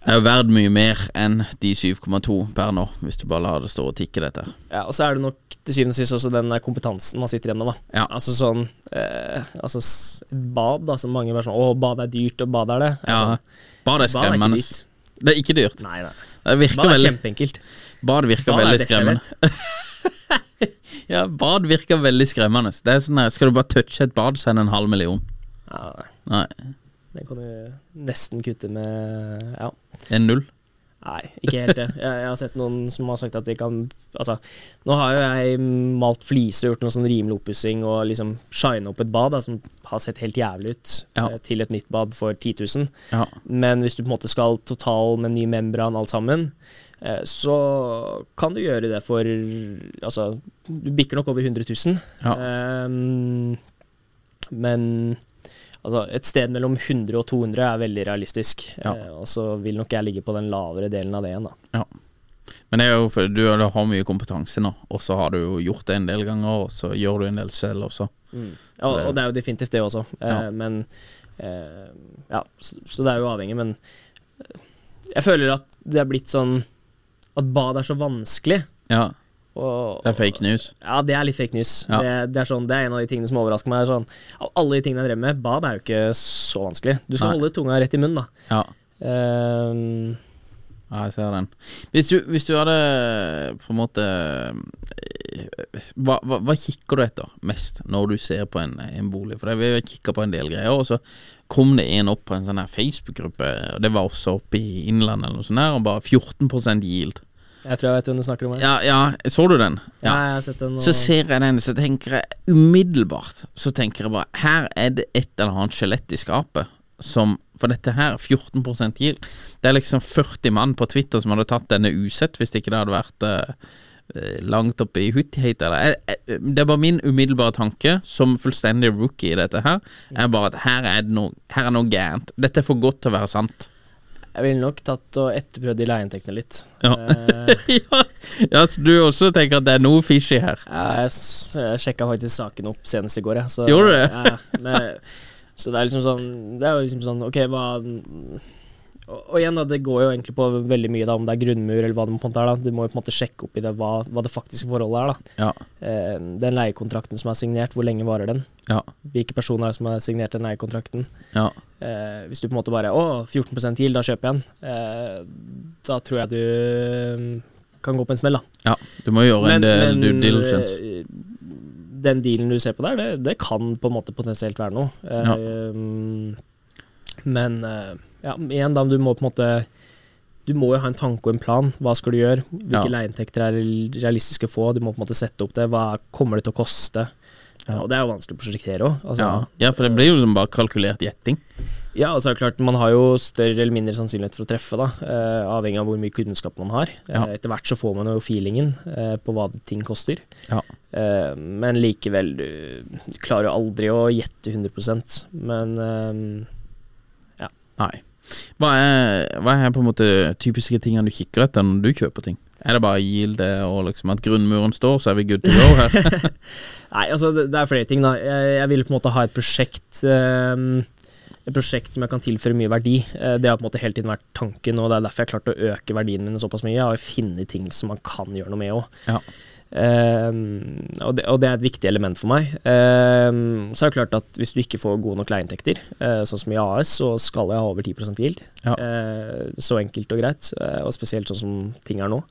Det er jo verdt mye mer enn de 7,2 per nå, hvis du bare lar det stå og tikke, dette. Ja, og så er det nok til syvende og sist også den der kompetansen man sitter igjen med. Da. Ja. Altså sånn eh, Altså bad, da, som mange bare sånn Å, bad er dyrt, og bad er det. Ja, Altså, Bad er skremmende. bad er ikke dyrt. Det er ikke dyrt. Nei, nei. Det virker Bad er veldig kjempeenkelt. Bad virker Bad veldig skremmende. (laughs) ja, bad virker veldig skremmende. Det er sånn her, Skal du bare touche et bad, så er det en halv million. Ja, nei. Nei, Den kan du nesten kutte med Ja. er null. Nei, ikke helt det. Jeg, jeg har sett noen som har sagt at de kan Altså, nå har jo jeg malt fliser og gjort noe sånn rimelig oppussing og liksom shine opp et bad da, som har sett helt jævlig ut, Ja. eh, til et nytt bad for 10 000. Ja. Men hvis du på en måte skal total med ny membran alt sammen, eh, så kan du gjøre det for Altså, du bikker nok over 100 000. Ja. Um, men altså, et sted mellom 100 og 200 er veldig realistisk. Ja. Eh, og så vil nok jeg ligge på den lavere delen av det igjen, da. Ja. Men jo du, har mye kompetanse nå, og så har du jo gjort det en del ganger, og så gjør du en del selv også. Ja, og det er jo definitivt det også. Eh, Men eh, Ja, så, så det er jo avhengig, men eh, jeg føler at det er blitt sånn At bad er så vanskelig. Ja, Og, det er fake news. Ja, det er litt fake news. Ja. Det, det, er sånn, det er en av de tingene som overrasker meg. Sånn, av alle de tingene jeg drev med, bad er jo ikke så vanskelig. Du skal Nei. holde tunga rett i munnen, da. Ja, Um, ja jeg ser den. Hvis du, hvis du hadde på en måte hva, hva, hva kikker du etter mest når du ser på en, en bolig? For vi har kikka på en del greier, og så kom det en opp på en sånn her Facebook-gruppe, og det var også oppe i Innlandet eller noe sånt, her, og bare 14% yield. Jeg tror jeg vet hvem du snakker om. her. Ja, ja, så du den? Ja, jeg har sett den. Så ser jeg den, så tenker jeg umiddelbart Så tenker jeg bare Her er det et eller annet skjelett i skapet som For dette her, 14% yield Det er liksom 40 mann på Twitter som hadde tatt denne usett hvis ikke det hadde vært eh, eh, langt oppe i huttighet. Eller, jeg, jeg, det er bare min umiddelbare tanke, som fullstendig rookie i dette her, er bare at her er det noe, her er noe gærent. Dette er for godt til å være sant. Jeg ville nok tatt og etterprøvd de leieinntektene litt. Ja. Eh, (laughs) ja, ja, så du også tenker at det er noe fishy her? jeg jeg sjekka faktisk saken opp senest i går, jeg. Så, Gjorde du det? Ja, men, så det er liksom sånn Det er jo liksom sånn Ok, hva og, og igjen, da, det går jo egentlig på veldig mye da om det er grunnmur eller hva det på en måte er. da Du må jo på en måte sjekke opp i det hva, hva det faktiske forholdet er. da Ja. eh, Den leiekontrakten som er signert, hvor lenge varer den? Ja. Hvilke personer er det som har signert den leiekontrakten? ja. Eh, hvis du på en måte bare Å, 14 gild, da kjøper jeg den. Eh, da tror jeg du mm, kan gå på en smell, da. ja. Du må gjøre en del due diligence. eh, den dealen du ser på der, det, det kan på en måte potensielt være noe. Eh, Men eh, ja, igjen, da, du må på en måte Du må jo ha en tanke og en plan. Hva skal du gjøre? Hvilke Ja. leieinntekter er realistiske å få? Du må på en måte sette opp det. Hva kommer det til å koste? Ja, og det er jo vanskelig å prosjektere òg. Altså, Ja. ja, for det blir jo liksom bare kalkulert gjetting. ja, og så det klart, man har jo større eller mindre sannsynlighet for å treffe, da, eh, avhengig av hvor mye kunnskap man har. Ja. Eh, etter hvert så får man jo feelingen eh, på hva ting koster. Ja. Eh, men likevel, du, klarer jo aldri å gjette 100 Men eh, Nei. Hva er, hva er på en måte typiske tingene du kikker etter når du kjøper ting? Er det bare yield det, og liksom at grunnmuren står, så er vi good to go her? (laughs) Nei, altså det, det er flere ting, da. Jeg, jeg vil på en måte ha et prosjekt Um, et prosjekt som jeg kan tilføre mye verdi. Eh, Det har på en måte hele tiden vært tanken, og det er derfor jeg har klart å øke verdien min såpass mye. Har funnet ting som man kan gjøre noe med òg. Ja. Og, det, og det er et viktig element for meg. Eh, så er det klart at hvis du ikke får gode nok leieinntekter, uh, sånn som i AS, så skal jeg ha over 10 yield. Ja. Uh, så enkelt og greit, uh, og spesielt sånn som ting er nå.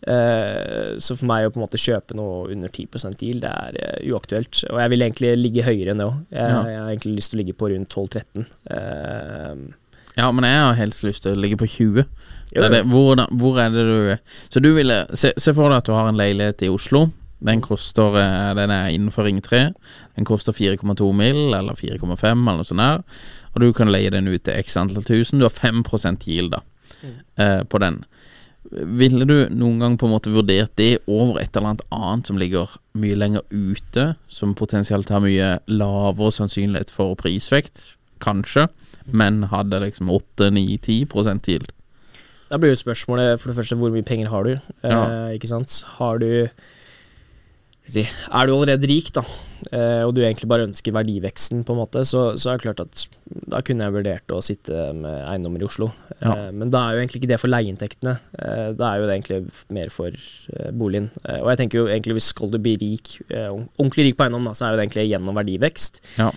Så for meg å på en måte kjøpe noe under 10 yield, det er uaktuelt. Og jeg vil egentlig ligge høyere enn det òg. Jeg, Ja. jeg har egentlig lyst til å ligge på rundt 12-13. Eh, Ja, men jeg har helst lyst til å ligge på 20. Det er det, hvor, hvor er det du Så du ville Se, se for deg at du har en leilighet i Oslo. Den koster eh, Den er innenfor Ring 3. Den koster 4,2 mill., eller 4,5, eller noe sånt der. Og du kan leie den ut til x antall tusen. Du har 5 yield da Mm. eh, på den. Ville du noen gang på en måte vurdert det over et eller annet annet som ligger mye lenger ute, som potensielt har mye lavere sannsynlighet for prisvekt, kanskje, men hadde liksom 8-9-10% yield? Da blir jo spørsmålet for det første hvor mye penger har du? Ja. Eh, ikke sant? Har du si, Er du allerede rik, da, eh, og du egentlig bare ønsker verdiveksten, på en måte, så, så er det klart at da kunne jeg vurdert å sitte med eiendommer i Oslo. Ja. Eh, men da er jo egentlig ikke det for leieinntektene. Eh, da er jo det egentlig mer for eh, boligen. Eh, og jeg tenker jo egentlig hvis skal du bli rik, ordentlig rik på eiendom, da, så er jo det egentlig gjennom verdivekst. Ja.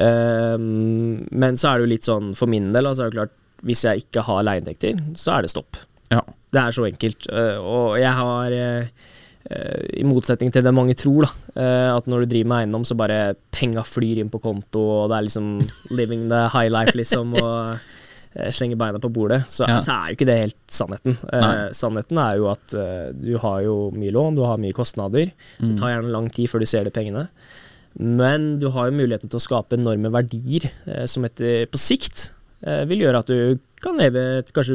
Men så er det jo litt sånn for min del, altså er det klart hvis jeg ikke har leieinntekter, så er det stopp. Ja. Det er så enkelt. Eh, og jeg har eh, eh, i motsetning til det mange tror, da, at når du driver med eiendom, så bare penga flyr inn på konto, og det er liksom living the high life, liksom, og slenger slenge beina på bordet, så, Ja. så er jo ikke det helt sannheten. Eh, sannheten er jo at eh, du har jo mye lån, du har mye kostnader. Mm. Det tar gjerne lang tid før du ser de pengene. Men du har jo muligheten til å skape enorme verdier, eh, som etter, på sikt vil gjøre at du kan leve et kanskje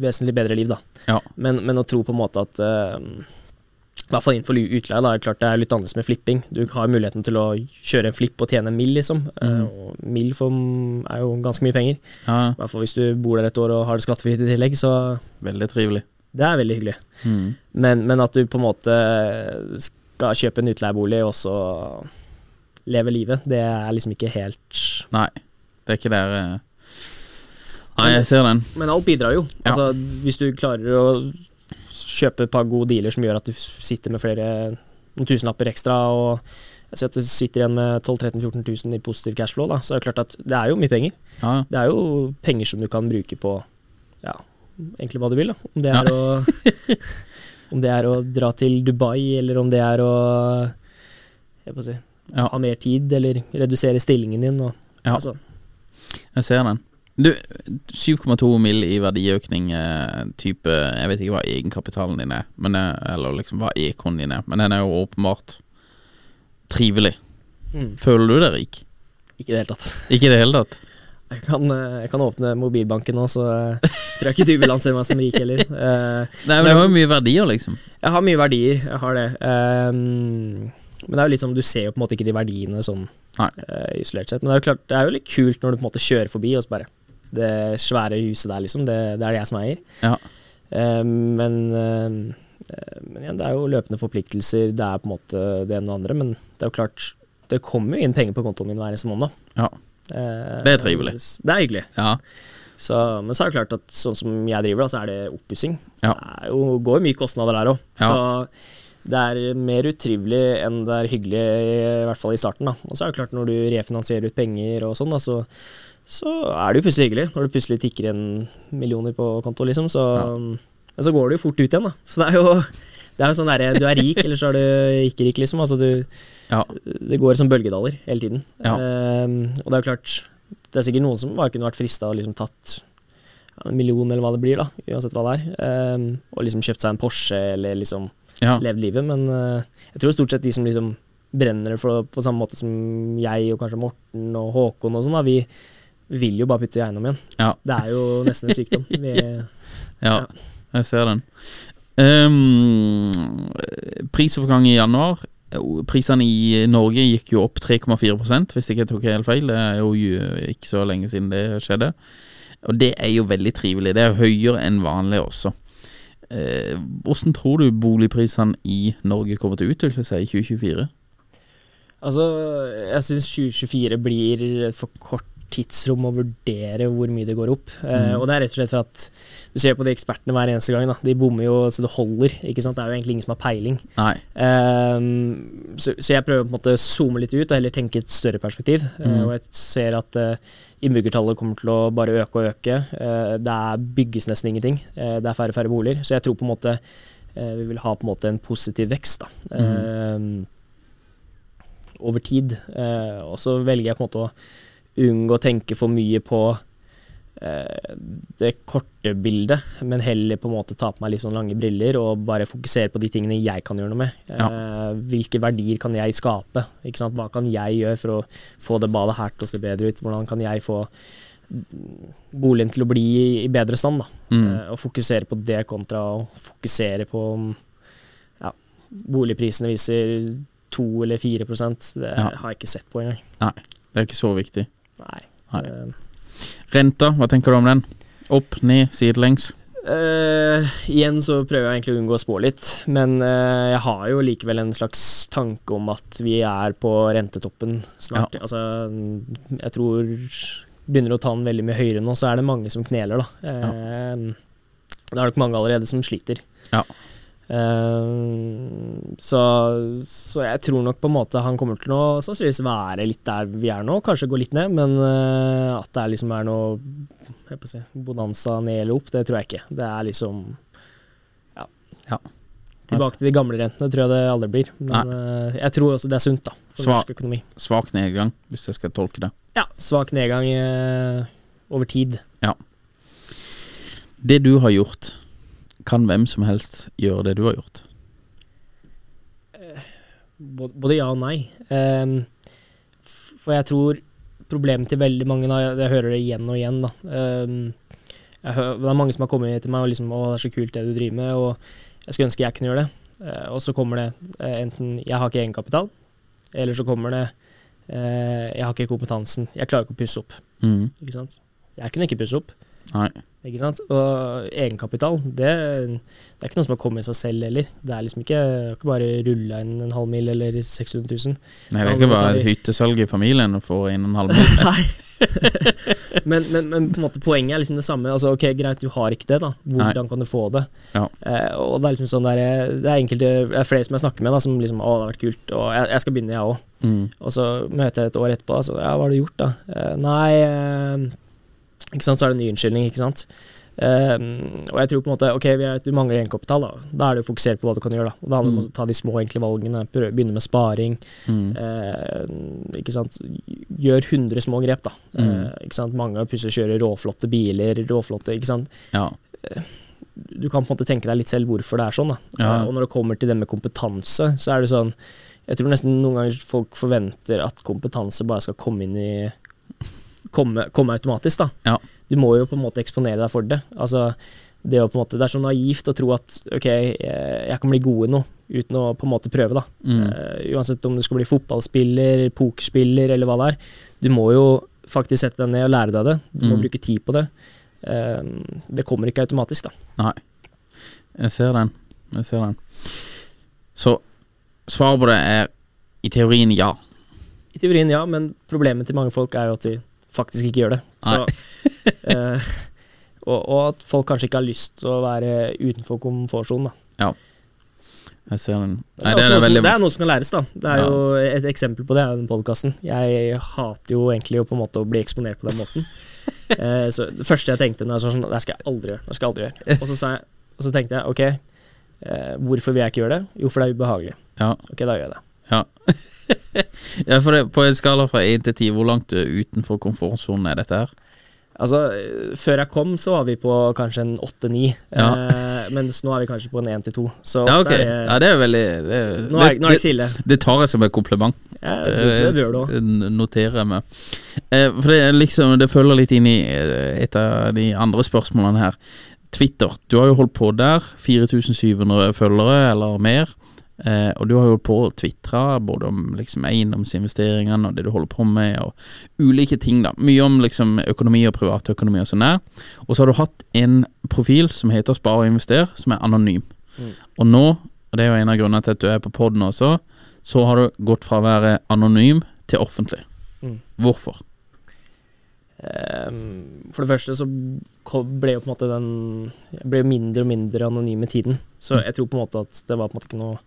vesentlig bedre liv, da. Ja. Men, men å tro på en måte at eh, I hvert fall innenfor utleie, da er klart det er litt annerledes med flipping. Du har muligheten til å kjøre en flipp og tjene en mill, liksom. Mm. og mill er jo ganske mye penger. ja. I hvert fall hvis du bor der et år og har det skattefritt i tillegg, så Veldig trivelig. det er veldig hyggelig. Mm. Men, men at du på en måte skal kjøpe en utleiebolig og så leve livet, det er liksom ikke helt Nei, det er ikke der eh. Nei, jeg ser den. Men alt bidrar jo. Ja. Altså, hvis du klarer å kjøpe et par gode dealer som gjør at du sitter med flere tusenlapper ekstra, og jeg ser at du sitter igjen med 12 13 14 000 i positiv cashflow, da, så er det klart at det er jo mye penger. Ja, Det er jo penger som du kan bruke på ja, egentlig hva du vil. Da. Om det er, å, (laughs) om det er å dra til Dubai, eller om det er å jeg får si, Ja. ha mer tid, eller redusere stillingen din. Og, Ja. altså, jeg ser den. Du, 7,2 mill. i verdiøkning, eh, type Jeg vet ikke hva egenkapitalen din er, men, eh, eller liksom hva ekoen din er, men den er jo åpenbart trivelig. mm, Føler du deg rik? ikke i det hele tatt. Ikke i det hele tatt? (laughs) Jeg kan, eh, jeg kan åpne mobilbanken nå, så tror jeg ikke du vil anse meg som rik heller. Uh, (laughs) Nei, men det har jo mye verdier, liksom. Jeg har mye verdier, jeg har det. Ehm, men det er jo litt sånn, du ser jo på en måte ikke de verdiene sånn eh, isolert sett. Men det er jo klart, det er jo litt kult når du på en måte kjører forbi og så bare Det svære huset der, liksom, det, det er det jeg som eier. Ja. Um, men, eh, men igjen, det er jo løpende forpliktelser, det er på en måte det ene og det andre. Men det er jo klart, det kommer jo inn penger på kontoen min hver eneste måned. Ja. Eh, Det er trivelig. Det er hyggelig. ja. Så, men så er det klart at sånn som jeg driver, da, så er det oppussing. Ja. Det jo, går jo mye kostnader der òg. Ja. Så det er mer utrivelig enn det er hyggelig, i hvert fall i starten. da. Og så er det klart, når du refinansierer ut penger og sånn, da, så, så er det jo plutselig hyggelig. Når det plutselig tikker inn millioner på konto, liksom. Så, Men så går det jo fort ut igjen, da. Så det er jo, det er jo sånn derre Du er rik, eller så er du ikke rik, liksom. Altså du ja. Det går som bølgedaler hele tiden. Ja. Ehm, og det er jo klart Det er sikkert noen som bare kunne vært frista og liksom tatt en million, eller hva det blir, da, uansett hva det er, ehm, og liksom kjøpt seg en Porsche, eller liksom ja. levd livet. Men uh, jeg tror stort sett de som liksom brenner det på samme måte som jeg, og kanskje Morten og Håkon og sånn, da, vi vil jo bare putte i eiendom igjen. Ja. Det er jo nesten en sykdom. (laughs) Vi, Ja, jeg ser den. Um, prisoppgang i januar. Prisene i Norge gikk jo opp 3,4% hvis ikke jeg tok helt feil. Det er jo ikke så lenge siden det skjedde. Og det er jo veldig trivelig. Det er høyere enn vanlig også. Eh, hvordan tror du boligprisene i Norge kommer til å utvikle seg i 2024? Altså, jeg syns 2024 blir for kort tidsrom å vurdere hvor mye det går opp. Eh, Mm. og det er rett og slett for at du ser på de ekspertene hver eneste gang. Da. De bommer jo så det holder. ikke sant? Det er jo egentlig ingen som har peiling. Ehm, så, så jeg prøver på en måte å zoome litt ut og heller tenke et større perspektiv. Eh, Mm. og jeg ser at uh, innbyggertallet kommer til å bare øke og øke. Eh, det bygges nesten ingenting. Eh, det er færre og færre boliger. Så jeg tror på en måte vi vil ha på en måte en positiv vekst. da. Ehm, over tid. Eh, og så velger jeg på en måte å unngå å tenke for mye på eh, det korte bildet, men heller på en måte ta på meg litt sånn lange briller og bare fokusere på de tingene jeg kan gjøre noe med. Eh, hvilke verdier kan jeg skape? Hva kan jeg gjøre for å få det badet her til å se bedre ut? Hvordan kan jeg få boligen til å bli i, bedre stand. da. Mm. Eh, og fokusere på det kontra å fokusere på ja, boligprisene viser 2 eller 4 Det Ja. har jeg ikke sett på engang. Nei, det er ikke så viktig. Nei. Nei. Renta, hva tenker du om den? Opp, ned, sidelengs? Uh, igjen så prøver jeg egentlig å unngå å spå litt, men uh, jeg har jo likevel en slags tanke om at vi er på rentetoppen snart. Altså, jeg tror Begynner å ta den veldig mye høyere nå, så er det mange som kneler, da. Eh, Det er nok mange allerede som sliter. Ja. Eh, så, så jeg tror nok på en måte han kommer til å sannsynligvis være litt der vi er nå, kanskje gå litt ned, men eh, at det er liksom er noe si, bonanza ned eller opp, det tror jeg ikke. Det er liksom ja. Ja. Tilbake til de gamle rentene tror jeg det aldri blir. Men eh, jeg tror også det er sunt da, for Sva- norsk økonomi. Svak nedgang, hvis jeg skal tolke det. Ja, svak nedgang over tid. Det du har gjort, kan hvem som helst gjøre det du har gjort? Både, både ja og nei. Ehm, for jeg tror problemet til veldig mange, jeg, hører det igjen og igjen. Ehm, jeg hø det er mange som har kommet til meg og liksom 'Å, det er så kult det du driver med', og jeg skulle ønske jeg kunne gjøre det. Eh, og så kommer det eh, enten 'jeg har ikke egenkapital', eller så kommer det eh, 'jeg har ikke kompetansen', 'jeg klarer ikke å pusse opp'. Mm. Ikke sant? Jeg kunne ikke pusse opp. Nei. Ikke sant? Og egenkapital, det, det er ikke noe som har kommet i seg selv heller. Det er liksom ikke, ikke bare rulla inn en halv mil eller 600 000. Nei, det er ikke bare hyttesalg i familien å få inn en halv mil. (laughs) Nei. (laughs) men, men, men på en måte poenget er liksom det samme. Altså, ok, Greit, du har ikke det, da. Hvordan kan du få det? Ja. Eh, og Det er liksom sånn der, det er enkelte, det er flere som jeg snakker med, da, som liksom Å, det har vært kult, og jeg, jeg skal begynne, jeg òg. Mm. Og så møter jeg et år etterpå, altså, ja, hva har du gjort, da? Eh, nei eh, Ikke sant, så er det en ny unnskyldning, ikke sant. Eh, og jeg tror på en måte Ok, vi er, du mangler egenkapital, da. Da er du fokusert på hva du kan gjøre, da. Og det handler om Mm. å ta de små, enkle valgene. Prøve, begynne med sparing. Mm. Uh, ikke sant? Gjør 100 små grep, da. Mm. Uh, ikke sant? Mange plutselig kjører råflotte biler, råflotte ikke sant? Ja. Du kan på en måte tenke deg litt selv hvorfor det er sånn. da. Ja. Og når det kommer til det med kompetanse, så er det sånn Jeg tror nesten noen ganger folk forventer at kompetanse bare skal komme inn i Komme, komme automatisk, da. Ja. Du må jo på en måte eksponere deg for det. Altså, det, å på en måte, det er så naivt å tro at ok, jeg, kan bli god i noe uten å på en måte prøve, da. Mm. Uh, uansett om du skal bli fotballspiller, pokerspiller eller hva det er. Du må jo faktisk sette deg ned og lære deg det. Du må Mm. bruke tid på det. Uh, det kommer ikke automatisk, da. Nei. Jeg ser den. Jeg ser den. Så svaret på det er i teorien ja. I teorien ja, men problemet til mange folk er jo at de faktisk ikke gjør det. Så, (laughs) eh, og, og at folk kanskje ikke har lyst til å være utenfor komfortsonen, da. Jeg ser den. Det er, det er veldig som, det er noe som kan læres, da. Det er Ja. jo Et eksempel på det er den podkasten. Jeg hater jo egentlig å på en måte å bli eksponert på den måten. (laughs) Eh, så Det første jeg tenkte var sånn, det skal jeg aldri gjøre. Det skal jeg aldri gjøre. Og så, sa jeg, og så tenkte jeg ok, eh, hvorfor vil jeg ikke gjøre det? Jo, for det er ubehagelig. Ja. Ok, da gjør jeg det. Ja. (laughs) (laughs) ja, for det, på en skala fra 1 til 10, hvor langt utenfor komfortsonen er dette her? Altså, eh, før jeg kom, så var vi på kanskje en åtte-ni, Ja. eh, mens nå er vi kanskje på en én til to. Så Ja, okay. ok. er Ja, det er veldig det, nå er, nå er det det, ikke så ille. det tar jeg som et kompliment. Ja, det, det bør du. Eh, Noterer jeg meg. Eh, for det liksom Det følger litt inn i eh, et av de andre spørsmålene her. Twitter. Du har jo holdt på der. 4700 følgere eller mer. Eh, og du har jo på å tvitre både om liksom eiendomsinvesteringene og det du holder på med, og ulike ting, da. Mye om liksom økonomi og privatøkonomi og sånn der. Og så har du hatt en profil som heter Spar og invester, som er anonym. Mm. Og nå, og det er jo en av grunnene til at du er på poden også, så har du gått fra å være anonym til offentlig. Mm. Hvorfor? Ehm, for det første så ble jo på en måte den Jeg ble mindre og mindre anonym med tiden. Så jeg tror på en måte at det var på en måte ikke noe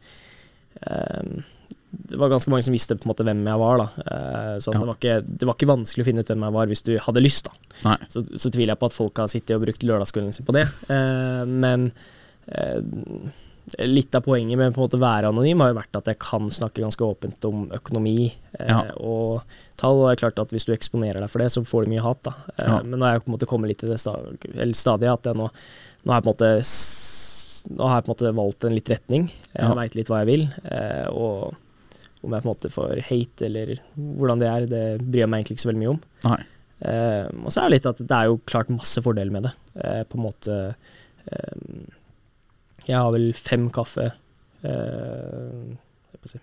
Det var ganske mange som visste på en måte hvem jeg var, da. Eh, så Ja. det, var ikke, det var ikke vanskelig å finne ut hvem jeg var hvis du hadde lyst, da. Så, så tviler jeg på at folk har sittet og brukt lørdagskvelden sin på det. Eh, men eh, litt av poenget med på en måte å være anonym har jo vært at jeg kan snakke ganske åpent om økonomi Ja. og tall. Og det er klart at hvis du eksponerer deg for det, så får du mye hat. da. Ja. Men nå er jeg på en måte kommet litt til det stadiet at jeg nå, nå har jeg på en måte nå har jeg på en måte valgt en litt retning. Jeg Ja. veit litt hva jeg vil. eh, og om jeg på en måte får hate eller hvordan det er, det bryr jeg meg egentlig ikke så veldig mye om. Eh, og så er det litt at det er jo klart masse fordeler med det. Eh, på en måte Jeg har vel fem kaffe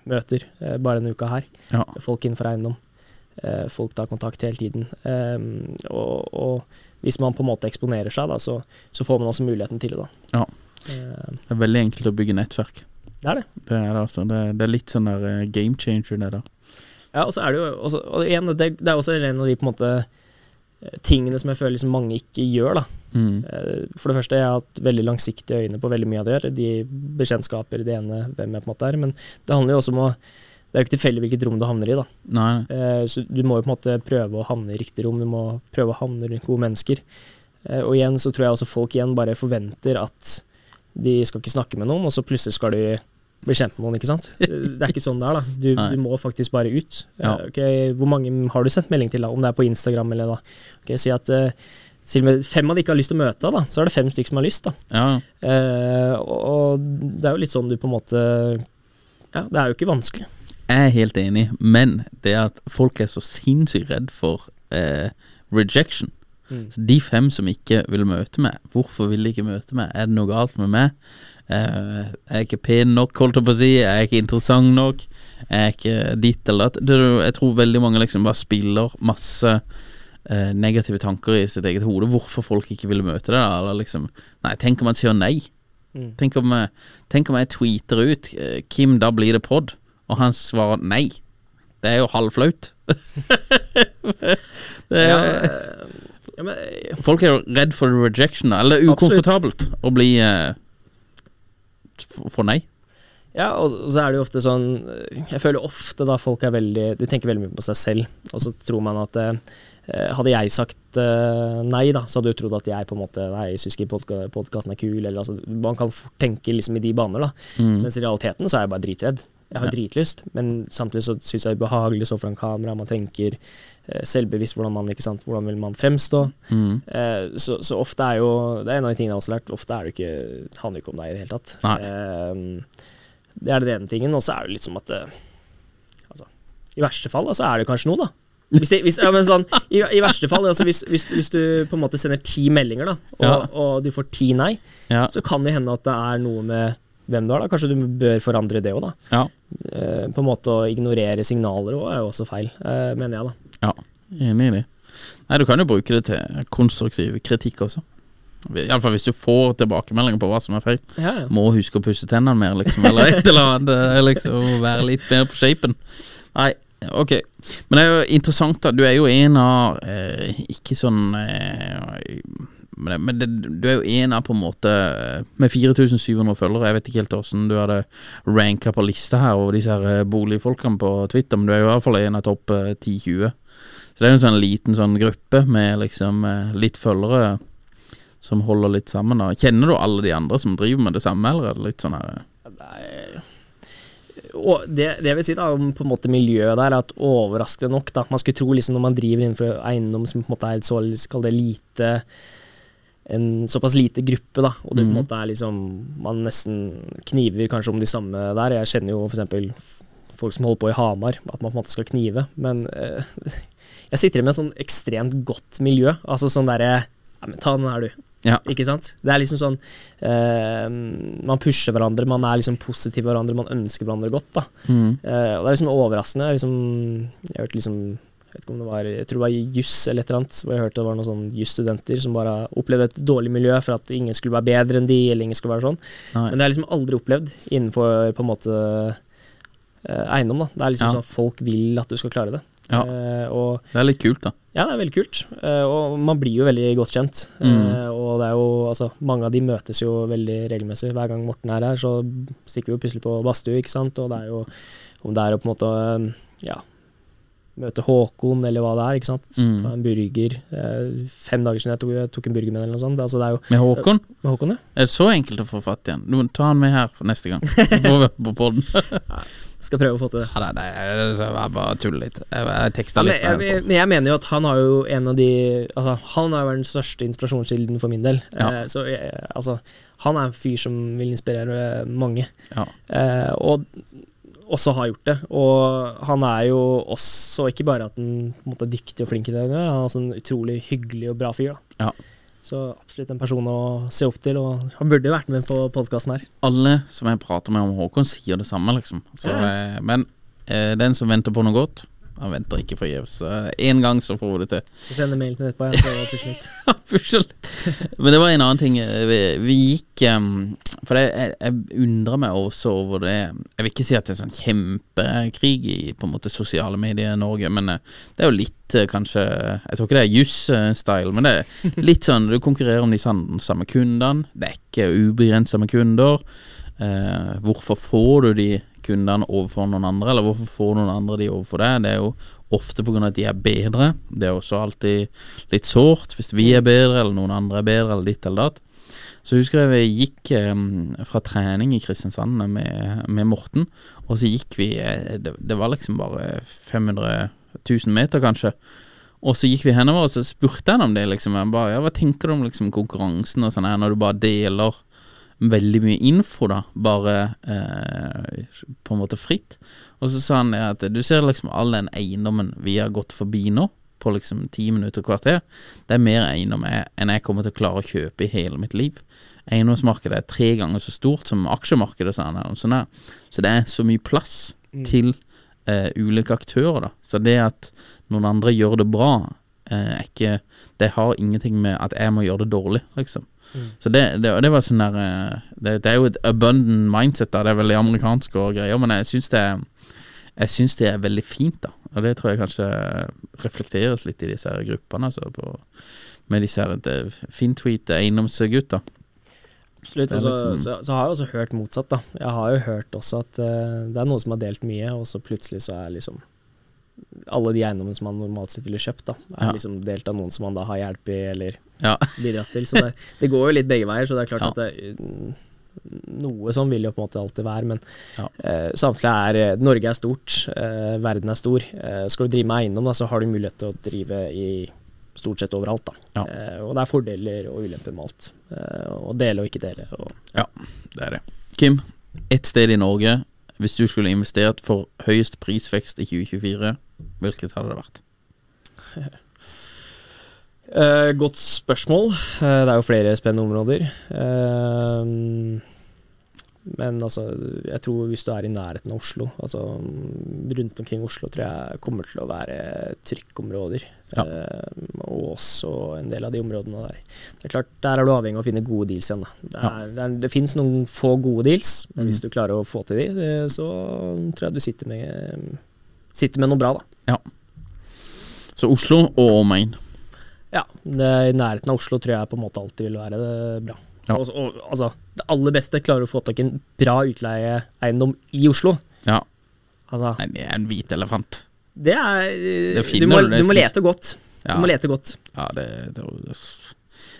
møter bare denne uka her. Ja. Folk innenfor eiendom. Eh, folk tar kontakt hele tiden. Og, og hvis man på en måte eksponerer seg, da, så, så får man også muligheten til det. da. Ja. Det er veldig enkelt å bygge nettverk. det er det. Det er altså. Det, det er litt sånn der eh, game changer, det der. Ja, og så er det jo også, og igjen, det, det er også en av de på en måte eh, tingene som jeg føler liksom mange ikke gjør. da. Mm. Eh, For det første, jeg har hatt veldig langsiktige øyne på veldig mye av det gjør. De bekjentskaper, det ene, hvem jeg på en måte er. Men det handler jo også om å Det er jo ikke tilfeldig hvilket rom du havner i, da. Nei, Så du må jo på en måte prøve å havne i riktig rom, du må prøve å havne rundt gode mennesker. Og igjen så tror jeg også folk igjen bare forventer at de skal ikke snakke med noen, og så plutselig skal de bli kjent med noen, ikke sant. Eh, (laughs) Det er ikke sånn det er, da. Du, du må faktisk bare ut. Eh, Ja. ok, hvor mange har du sendt melding til, da? Om det er på Instagram eller da. Ok, si at eh, til og med fem av de ikke har lyst til å møte deg, da, så er det fem stykker som har lyst. da. Ja, Eh, og, det er jo litt sånn du på en måte Ja, det er jo ikke vanskelig. jeg er helt enig, men det at folk er så sinnssykt redd for eh, rejection. Så de fem som ikke vil møte meg, hvorfor vil de ikke møte meg? Er det noe galt med meg? Eh, er jeg ikke pen nok, holdt jeg på å si? Er jeg ikke interessant nok? Er jeg ikke ditt eller datt? Jeg tror veldig mange liksom bare spiller masse eh, negative tanker i sitt eget hode. Hvorfor folk ikke vil møte deg, da? Eller liksom Nei, tenk om man sier nei. Mm. Tenk, om, jeg- tenk om jeg tweeter ut eh, Kim, da blir det pod, og han svarer nei. Det er jo halvflaut. (laughs) det er, Ja, eh, ja, men, ja. Folk er jo redd for rejection, eller ukomfortabelt å bli uh, For nei. Ja, og og så er det jo ofte sånn Jeg føler ofte da folk er veldig De tenker veldig mye på seg selv, og så tror man at uh, hadde jeg sagt uh, nei, da, så hadde du trodd at jeg på en måte Nei, jeg syns ikke podkasten er kul, eller altså Man kan fort tenke liksom i de baner, da. Mm. Mens i realiteten så er jeg bare dritredd. Jeg har dritlyst, men samtidig så syns jeg det er ubehagelig å stå foran kamera. Man tenker eh, selvbevisst hvordan man ikke sant, hvordan vil man fremstå. Mm. Eh, så, så ofte er jo Det er en av de tingene jeg har også lært. Ofte er det ikke, det handler ikke om deg i det hele tatt. Eh, det er den ene tingen. Og så er det litt som at eh, altså, I verste fall så så er det kanskje noe, da. Hvis, det, hvis, ja, men sånn, i, I verste fall, altså hvis, hvis du på en måte sender ti meldinger, da, og, Ja. og du får ti nei, Ja. så kan det hende at det er noe med hvem du er. da Kanskje du bør forandre det òg, da. Ja. Eh, på en måte å ignorere signaler òg er jo også feil, eh, mener jeg, da. ja. Enig i det. Nei, du kan jo bruke det til konstruktiv kritikk også. Iallfall hvis du får tilbakemeldinger på hva som er feil. Ja, ja. Må huske å pusse tennene mer, liksom, eller et eller annet. eh, Liksom, være litt mer på shapen. Nei, ok. Men det er jo interessant, da. Du er jo en av eh, Ikke sånn eh, men, men det, du er jo en av på en måte eh, Med 4700 følgere. Jeg vet ikke helt hvordan du hadde ranka på lista her over disse her eh, boligfolkene på Twitter, men du er jo i hvert fall en av topp eh, 10-20. Så det er jo en sånn liten sånn gruppe med liksom eh, litt følgere som holder litt sammen. da Kjenner du alle de andre som driver med det samme, eller er det litt sånn her Nei. Og det, det jeg vil si da om på en måte miljøet der, er at overraskende nok da, Man skulle tro liksom når man driver innenfor eiendom som på en måte er et så kall det lite en såpass lite gruppe, da, og det på en Mhm. måte er liksom Man nesten kniver kanskje om de samme der. Jeg kjenner jo f.eks. folk som holder på i Hamar, at man på en måte skal knive. Men eh, (laughs) jeg sitter med et sånn ekstremt godt miljø. Altså sånn derre Ja, men ta den her, du. Ja. Ikke sant? Det er liksom sånn eh, Man pusher hverandre, man er liksom positiv hverandre, man ønsker hverandre godt. da mm. Eh, Og det er liksom overraskende. Jeg, liksom, jeg hørte liksom jeg vet ikke om det var Jeg tror det var juss eller et eller annet, hvor jeg hørte det var noen sånn jusstudenter som bare opplevde et dårlig miljø for at ingen skulle være bedre enn de, eller ingen skulle være sånn. Nei. Men det har jeg liksom aldri opplevd innenfor på en måte eh, eiendom. da Det er liksom Ja. sånn folk vil at du skal klare det. Ja. Eh, og Det er litt kult, da. ja, det er veldig kult. Eh, og man blir jo veldig godt kjent. Mm. Eh, og det er jo, altså, mange av de møtes jo veldig regelmessig. Hver gang Morten er her, så stikker vi jo plutselig på badstue, ikke sant. Og det er jo om det er å på en måte, ja Møte Håkon, eller hva det er. ikke sant? Mm. Ta en burger. Eh, fem dager siden jeg tok, jeg tok en burger med eller noe sånt. Altså, det jo Med Håkon med Håkon, ja. er det så enkelt å få fatt i han. Ta han med her neste gang. (laughs) Vi på podden. (laughs) Skal prøve å få til det. Ja, nei, nei, jeg bare tuller litt. Jeg, jeg teksta Ja, men, litt. jeg, jeg, jeg mener jo at han har jo en av de altså, Han har jo vært den største inspirasjonskilden for min del. Ja. Eh, så jeg, altså, han er en fyr som vil inspirere mange. Ja. Eh, og også har gjort det. Og han er jo også ikke bare at han måte, er dyktig og flink i det han gjør, han er også en utrolig hyggelig og bra fyr. da. Ja. Så absolutt en person å se opp til, og han burde jo vært med på podkasten her. Alle som jeg prater med om Håkon, sier det samme, liksom. Så, Ja. eh, men eh, den som venter på noe godt, han venter ikke forgjeves. Én gang så får vi det til. Så sender mail til etterpå. Jeg prøver å pushe litt. Men det var en annen ting. eh, Vi, vi gikk For jeg, jeg, jeg undrer meg også over det Jeg vil ikke si at det er sånn kjempekrig i på en måte sosiale medier i Norge, men eh, det er jo litt eh, kanskje Jeg tror ikke det er juss-style, men det er (laughs) litt sånn du konkurrerer om de samme kundene. Det er ikke ubegrensa med kunder. Eh, hvorfor får du de kundene overfor noen andre, eller hvorfor får noen andre de overfor deg? Det er jo ofte pga. at de er bedre. Det er også alltid litt sårt hvis vi er bedre, eller noen andre er bedre, eller ditt eller datt. Så husker jeg vi gikk fra trening i Kristiansand med, med Morten, og så gikk vi eh, det, det var liksom bare 500 000 meter, kanskje. Og så gikk vi henover, og så spurte han om det, liksom. Jeg bare, ja, hva tenker du om liksom, konkurransen og sånn her, når du bare deler veldig mye info, da, bare eh, på en måte fritt. Og så sa han at du ser liksom all den eiendommen vi har gått forbi nå, på liksom ti minutter kvarter, det er mer eiendom jeg, enn jeg kommer til å klare å kjøpe i hele mitt liv. Eiendomsmarkedet er tre ganger så stort som aksjemarkedet, sa han. og sånn. Så det er så mye plass til eh, ulike aktører, da. Så det at noen andre gjør det bra, eh, ikke Det har ingenting med at jeg må gjøre det dårlig, liksom. Så det, det, det var sånn der eh, det, det er jo et abundant mindset, da. Det er veldig amerikansk og greier, men jeg syns det jeg syns det er veldig fint, da. Og det tror jeg kanskje reflekteres litt i disse her gruppene, altså, på, med disse her eh, Fintweet eiendomsgutta. Absolutt. Og så, liksom- så, så har jeg også hørt motsatt, da. Jeg har jo hørt også at uh, det er noen som har delt mye, og så plutselig så er liksom alle de eiendommene som man normalt sett ville kjøpt, da, er Ja. liksom delt av noen som man da har i eller Ja. bidratt til. Så det, det går jo litt begge veier, så det er klart Ja. at det, mm, noe sånn vil jo på en måte alltid være, men Ja. eh, samtlige er eh, Norge er stort, eh, verden er stor. Eh, skal du drive med eiendom, da, så har du mulighet til å drive i stort sett overalt, da. Eh, og det er fordeler og ulemper med alt. Eh, å dele og ikke dele. Og Ja, det er det. Kim, ett sted i Norge, hvis du skulle investert for høyest prisvekst i 2024, hvilket hadde det vært? Uh, (laughs) godt spørsmål. Uh, det er jo flere spennende områder. Uh, men altså, jeg tror hvis du er i nærheten av Oslo, altså mm, rundt omkring Oslo, tror jeg kommer til å være trykkområder. Ja. Og også en del av de områdene der. Det er klart, Der er du avhengig av å finne gode deals igjen. Da. Det, er, det, er, det finnes noen få gode deals, men hvis du klarer å få til de, det, så tror jeg du sitter med, sitter med noe bra, da. Ja. Så Oslo og omegn. Ja, det, i nærheten av Oslo tror jeg på en måte alltid vil være det bra. Ja. Og, og, altså, det aller beste klarer du å få tak i en bra utleieeiendom i Oslo. Ja. Altså, Nei, det er en hvit elefant. det er Det du, må, du må lete godt. Ja. Du må lete godt. Ja, det, det,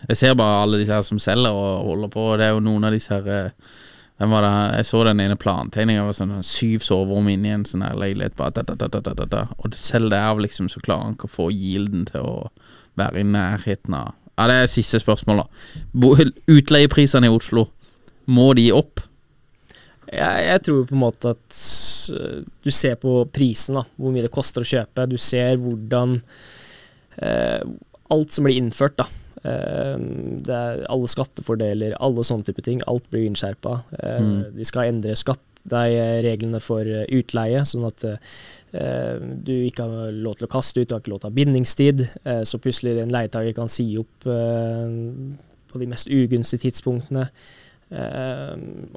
Jeg ser bare alle disse her som selger og holder på, det er jo noen av disse her eh, hvem var det her? Jeg så den ene plantegninga, sånn syv soverom inni en sånn her leilighet, bare da, da, da, da. Og selv der liksom så klarer han ikke å få gilden til å være i nærheten av Ja, det er siste spørsmål, da. Utleieprisene i Oslo, må de opp? Jeg, jeg tror på en måte at øh, du ser på prisen, da, hvor mye det koster å kjøpe. Du ser hvordan eh, Alt som blir innført, da. Eh, det er alle skattefordeler, alle sånne type ting. Alt blir innskjerpa. Eh, Mm. De skal endre skatt, nei, reglene for eh, utleie, sånn at eh, du ikke har lov til å kaste ut, du har ikke lov til å ha bindingstid. Eh, så plutselig en leietaker kan si opp på de mest ugunstige tidspunktene. Eh,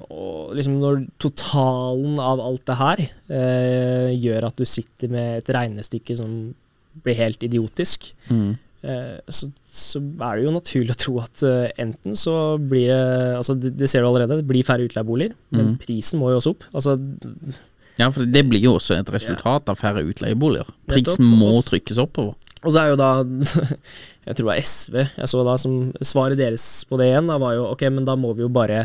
og liksom når totalen av alt det her eh, gjør at du sitter med et regnestykke som blir helt idiotisk, Mm. Eh, så, så er det jo naturlig å tro at eh, enten så blir det Altså, det, det ser du allerede, det blir færre utleieboliger, men Mm. prisen må jo også opp. Altså, Ja, for det blir jo også et resultat av færre utleieboliger. Prisen må trykkes oppover. Og så er jo da (laughs) Jeg tror det var SV jeg så da som svaret deres på det igjen, da var jo ok, men da må vi jo bare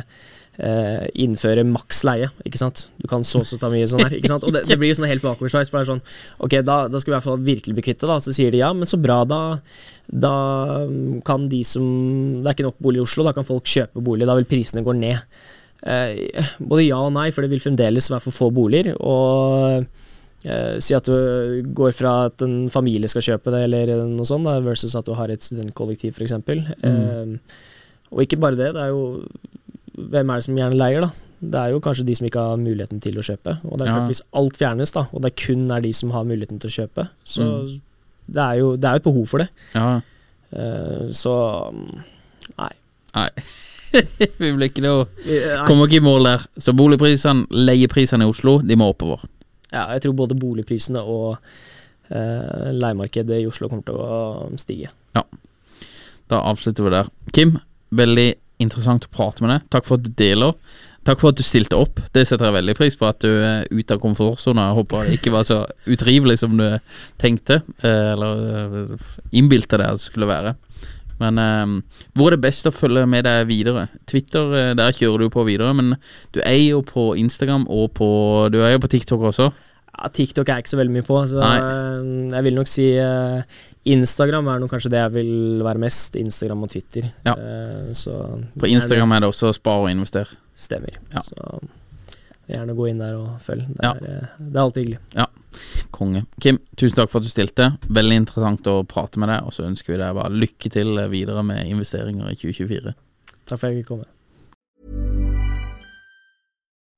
eh, innføre maks leie, ikke sant. Du kan så så ta mye sånn her, ikke sant. Og det, det blir jo sånn helt bakoversveis, for det er sånn ok, da, da skal vi i hvert fall virkelig bli kvitt det, da. Så sier de ja, men så bra, da, da kan de som Det er ikke nok bolig i Oslo, da kan folk kjøpe bolig, da vil prisene gå ned. Eh, både ja og nei, for det vil fremdeles være for få boliger. Og eh, si at du går fra at en familie skal kjøpe det, eller noe sånt, versus at du har et studentkollektiv, f.eks. Mm. Eh, og ikke bare det, det er jo Hvem er det som gjerne leier, da? Det er jo kanskje de som ikke har muligheten til å kjøpe. Og det er klart, ja. hvis alt fjernes, da, og det kun er de som har muligheten til å kjøpe, så mm. det, er jo, det er et behov for det. Ja. Uh, så nei. Nei. (laughs) vi blir ikke noe Kommer ikke i mål der. Så boligprisene, leieprisene i Oslo, de må oppover. Ja, jeg tror både boligprisene og uh, leiemarkedet i Oslo kommer til å stige. Ja. Da avslutter vi der. Kim, veldig interessant å prate med deg. Takk for at du deler. Takk for at du stilte opp. Det setter jeg veldig pris på. At du er ute av komfortsona. Jeg håper det ikke var så utrivelig som du tenkte, eh, eller eh, innbilte deg at det skulle være. Men um, hvor er det best å følge med deg videre? Twitter, eh, der kjører du på videre, men du er jo på Instagram og på Du er jo på TikTok også? Ja, TikTok er jeg ikke så veldig mye på, så Nei. jeg vil nok si uh, Instagram er kanskje det jeg vil være mest. Instagram og Twitter. Ja. Uh, så på Instagram er det også spar og invester? Stemmer. Ja. Så gjerne gå inn der og følg. Det er, ja. det er alltid hyggelig. Ja. Konge. Kim, tusen takk for at du stilte. Veldig interessant å prate med deg, og så ønsker vi deg bare lykke til videre med investeringer i 2024. Takk for at jeg fikk komme.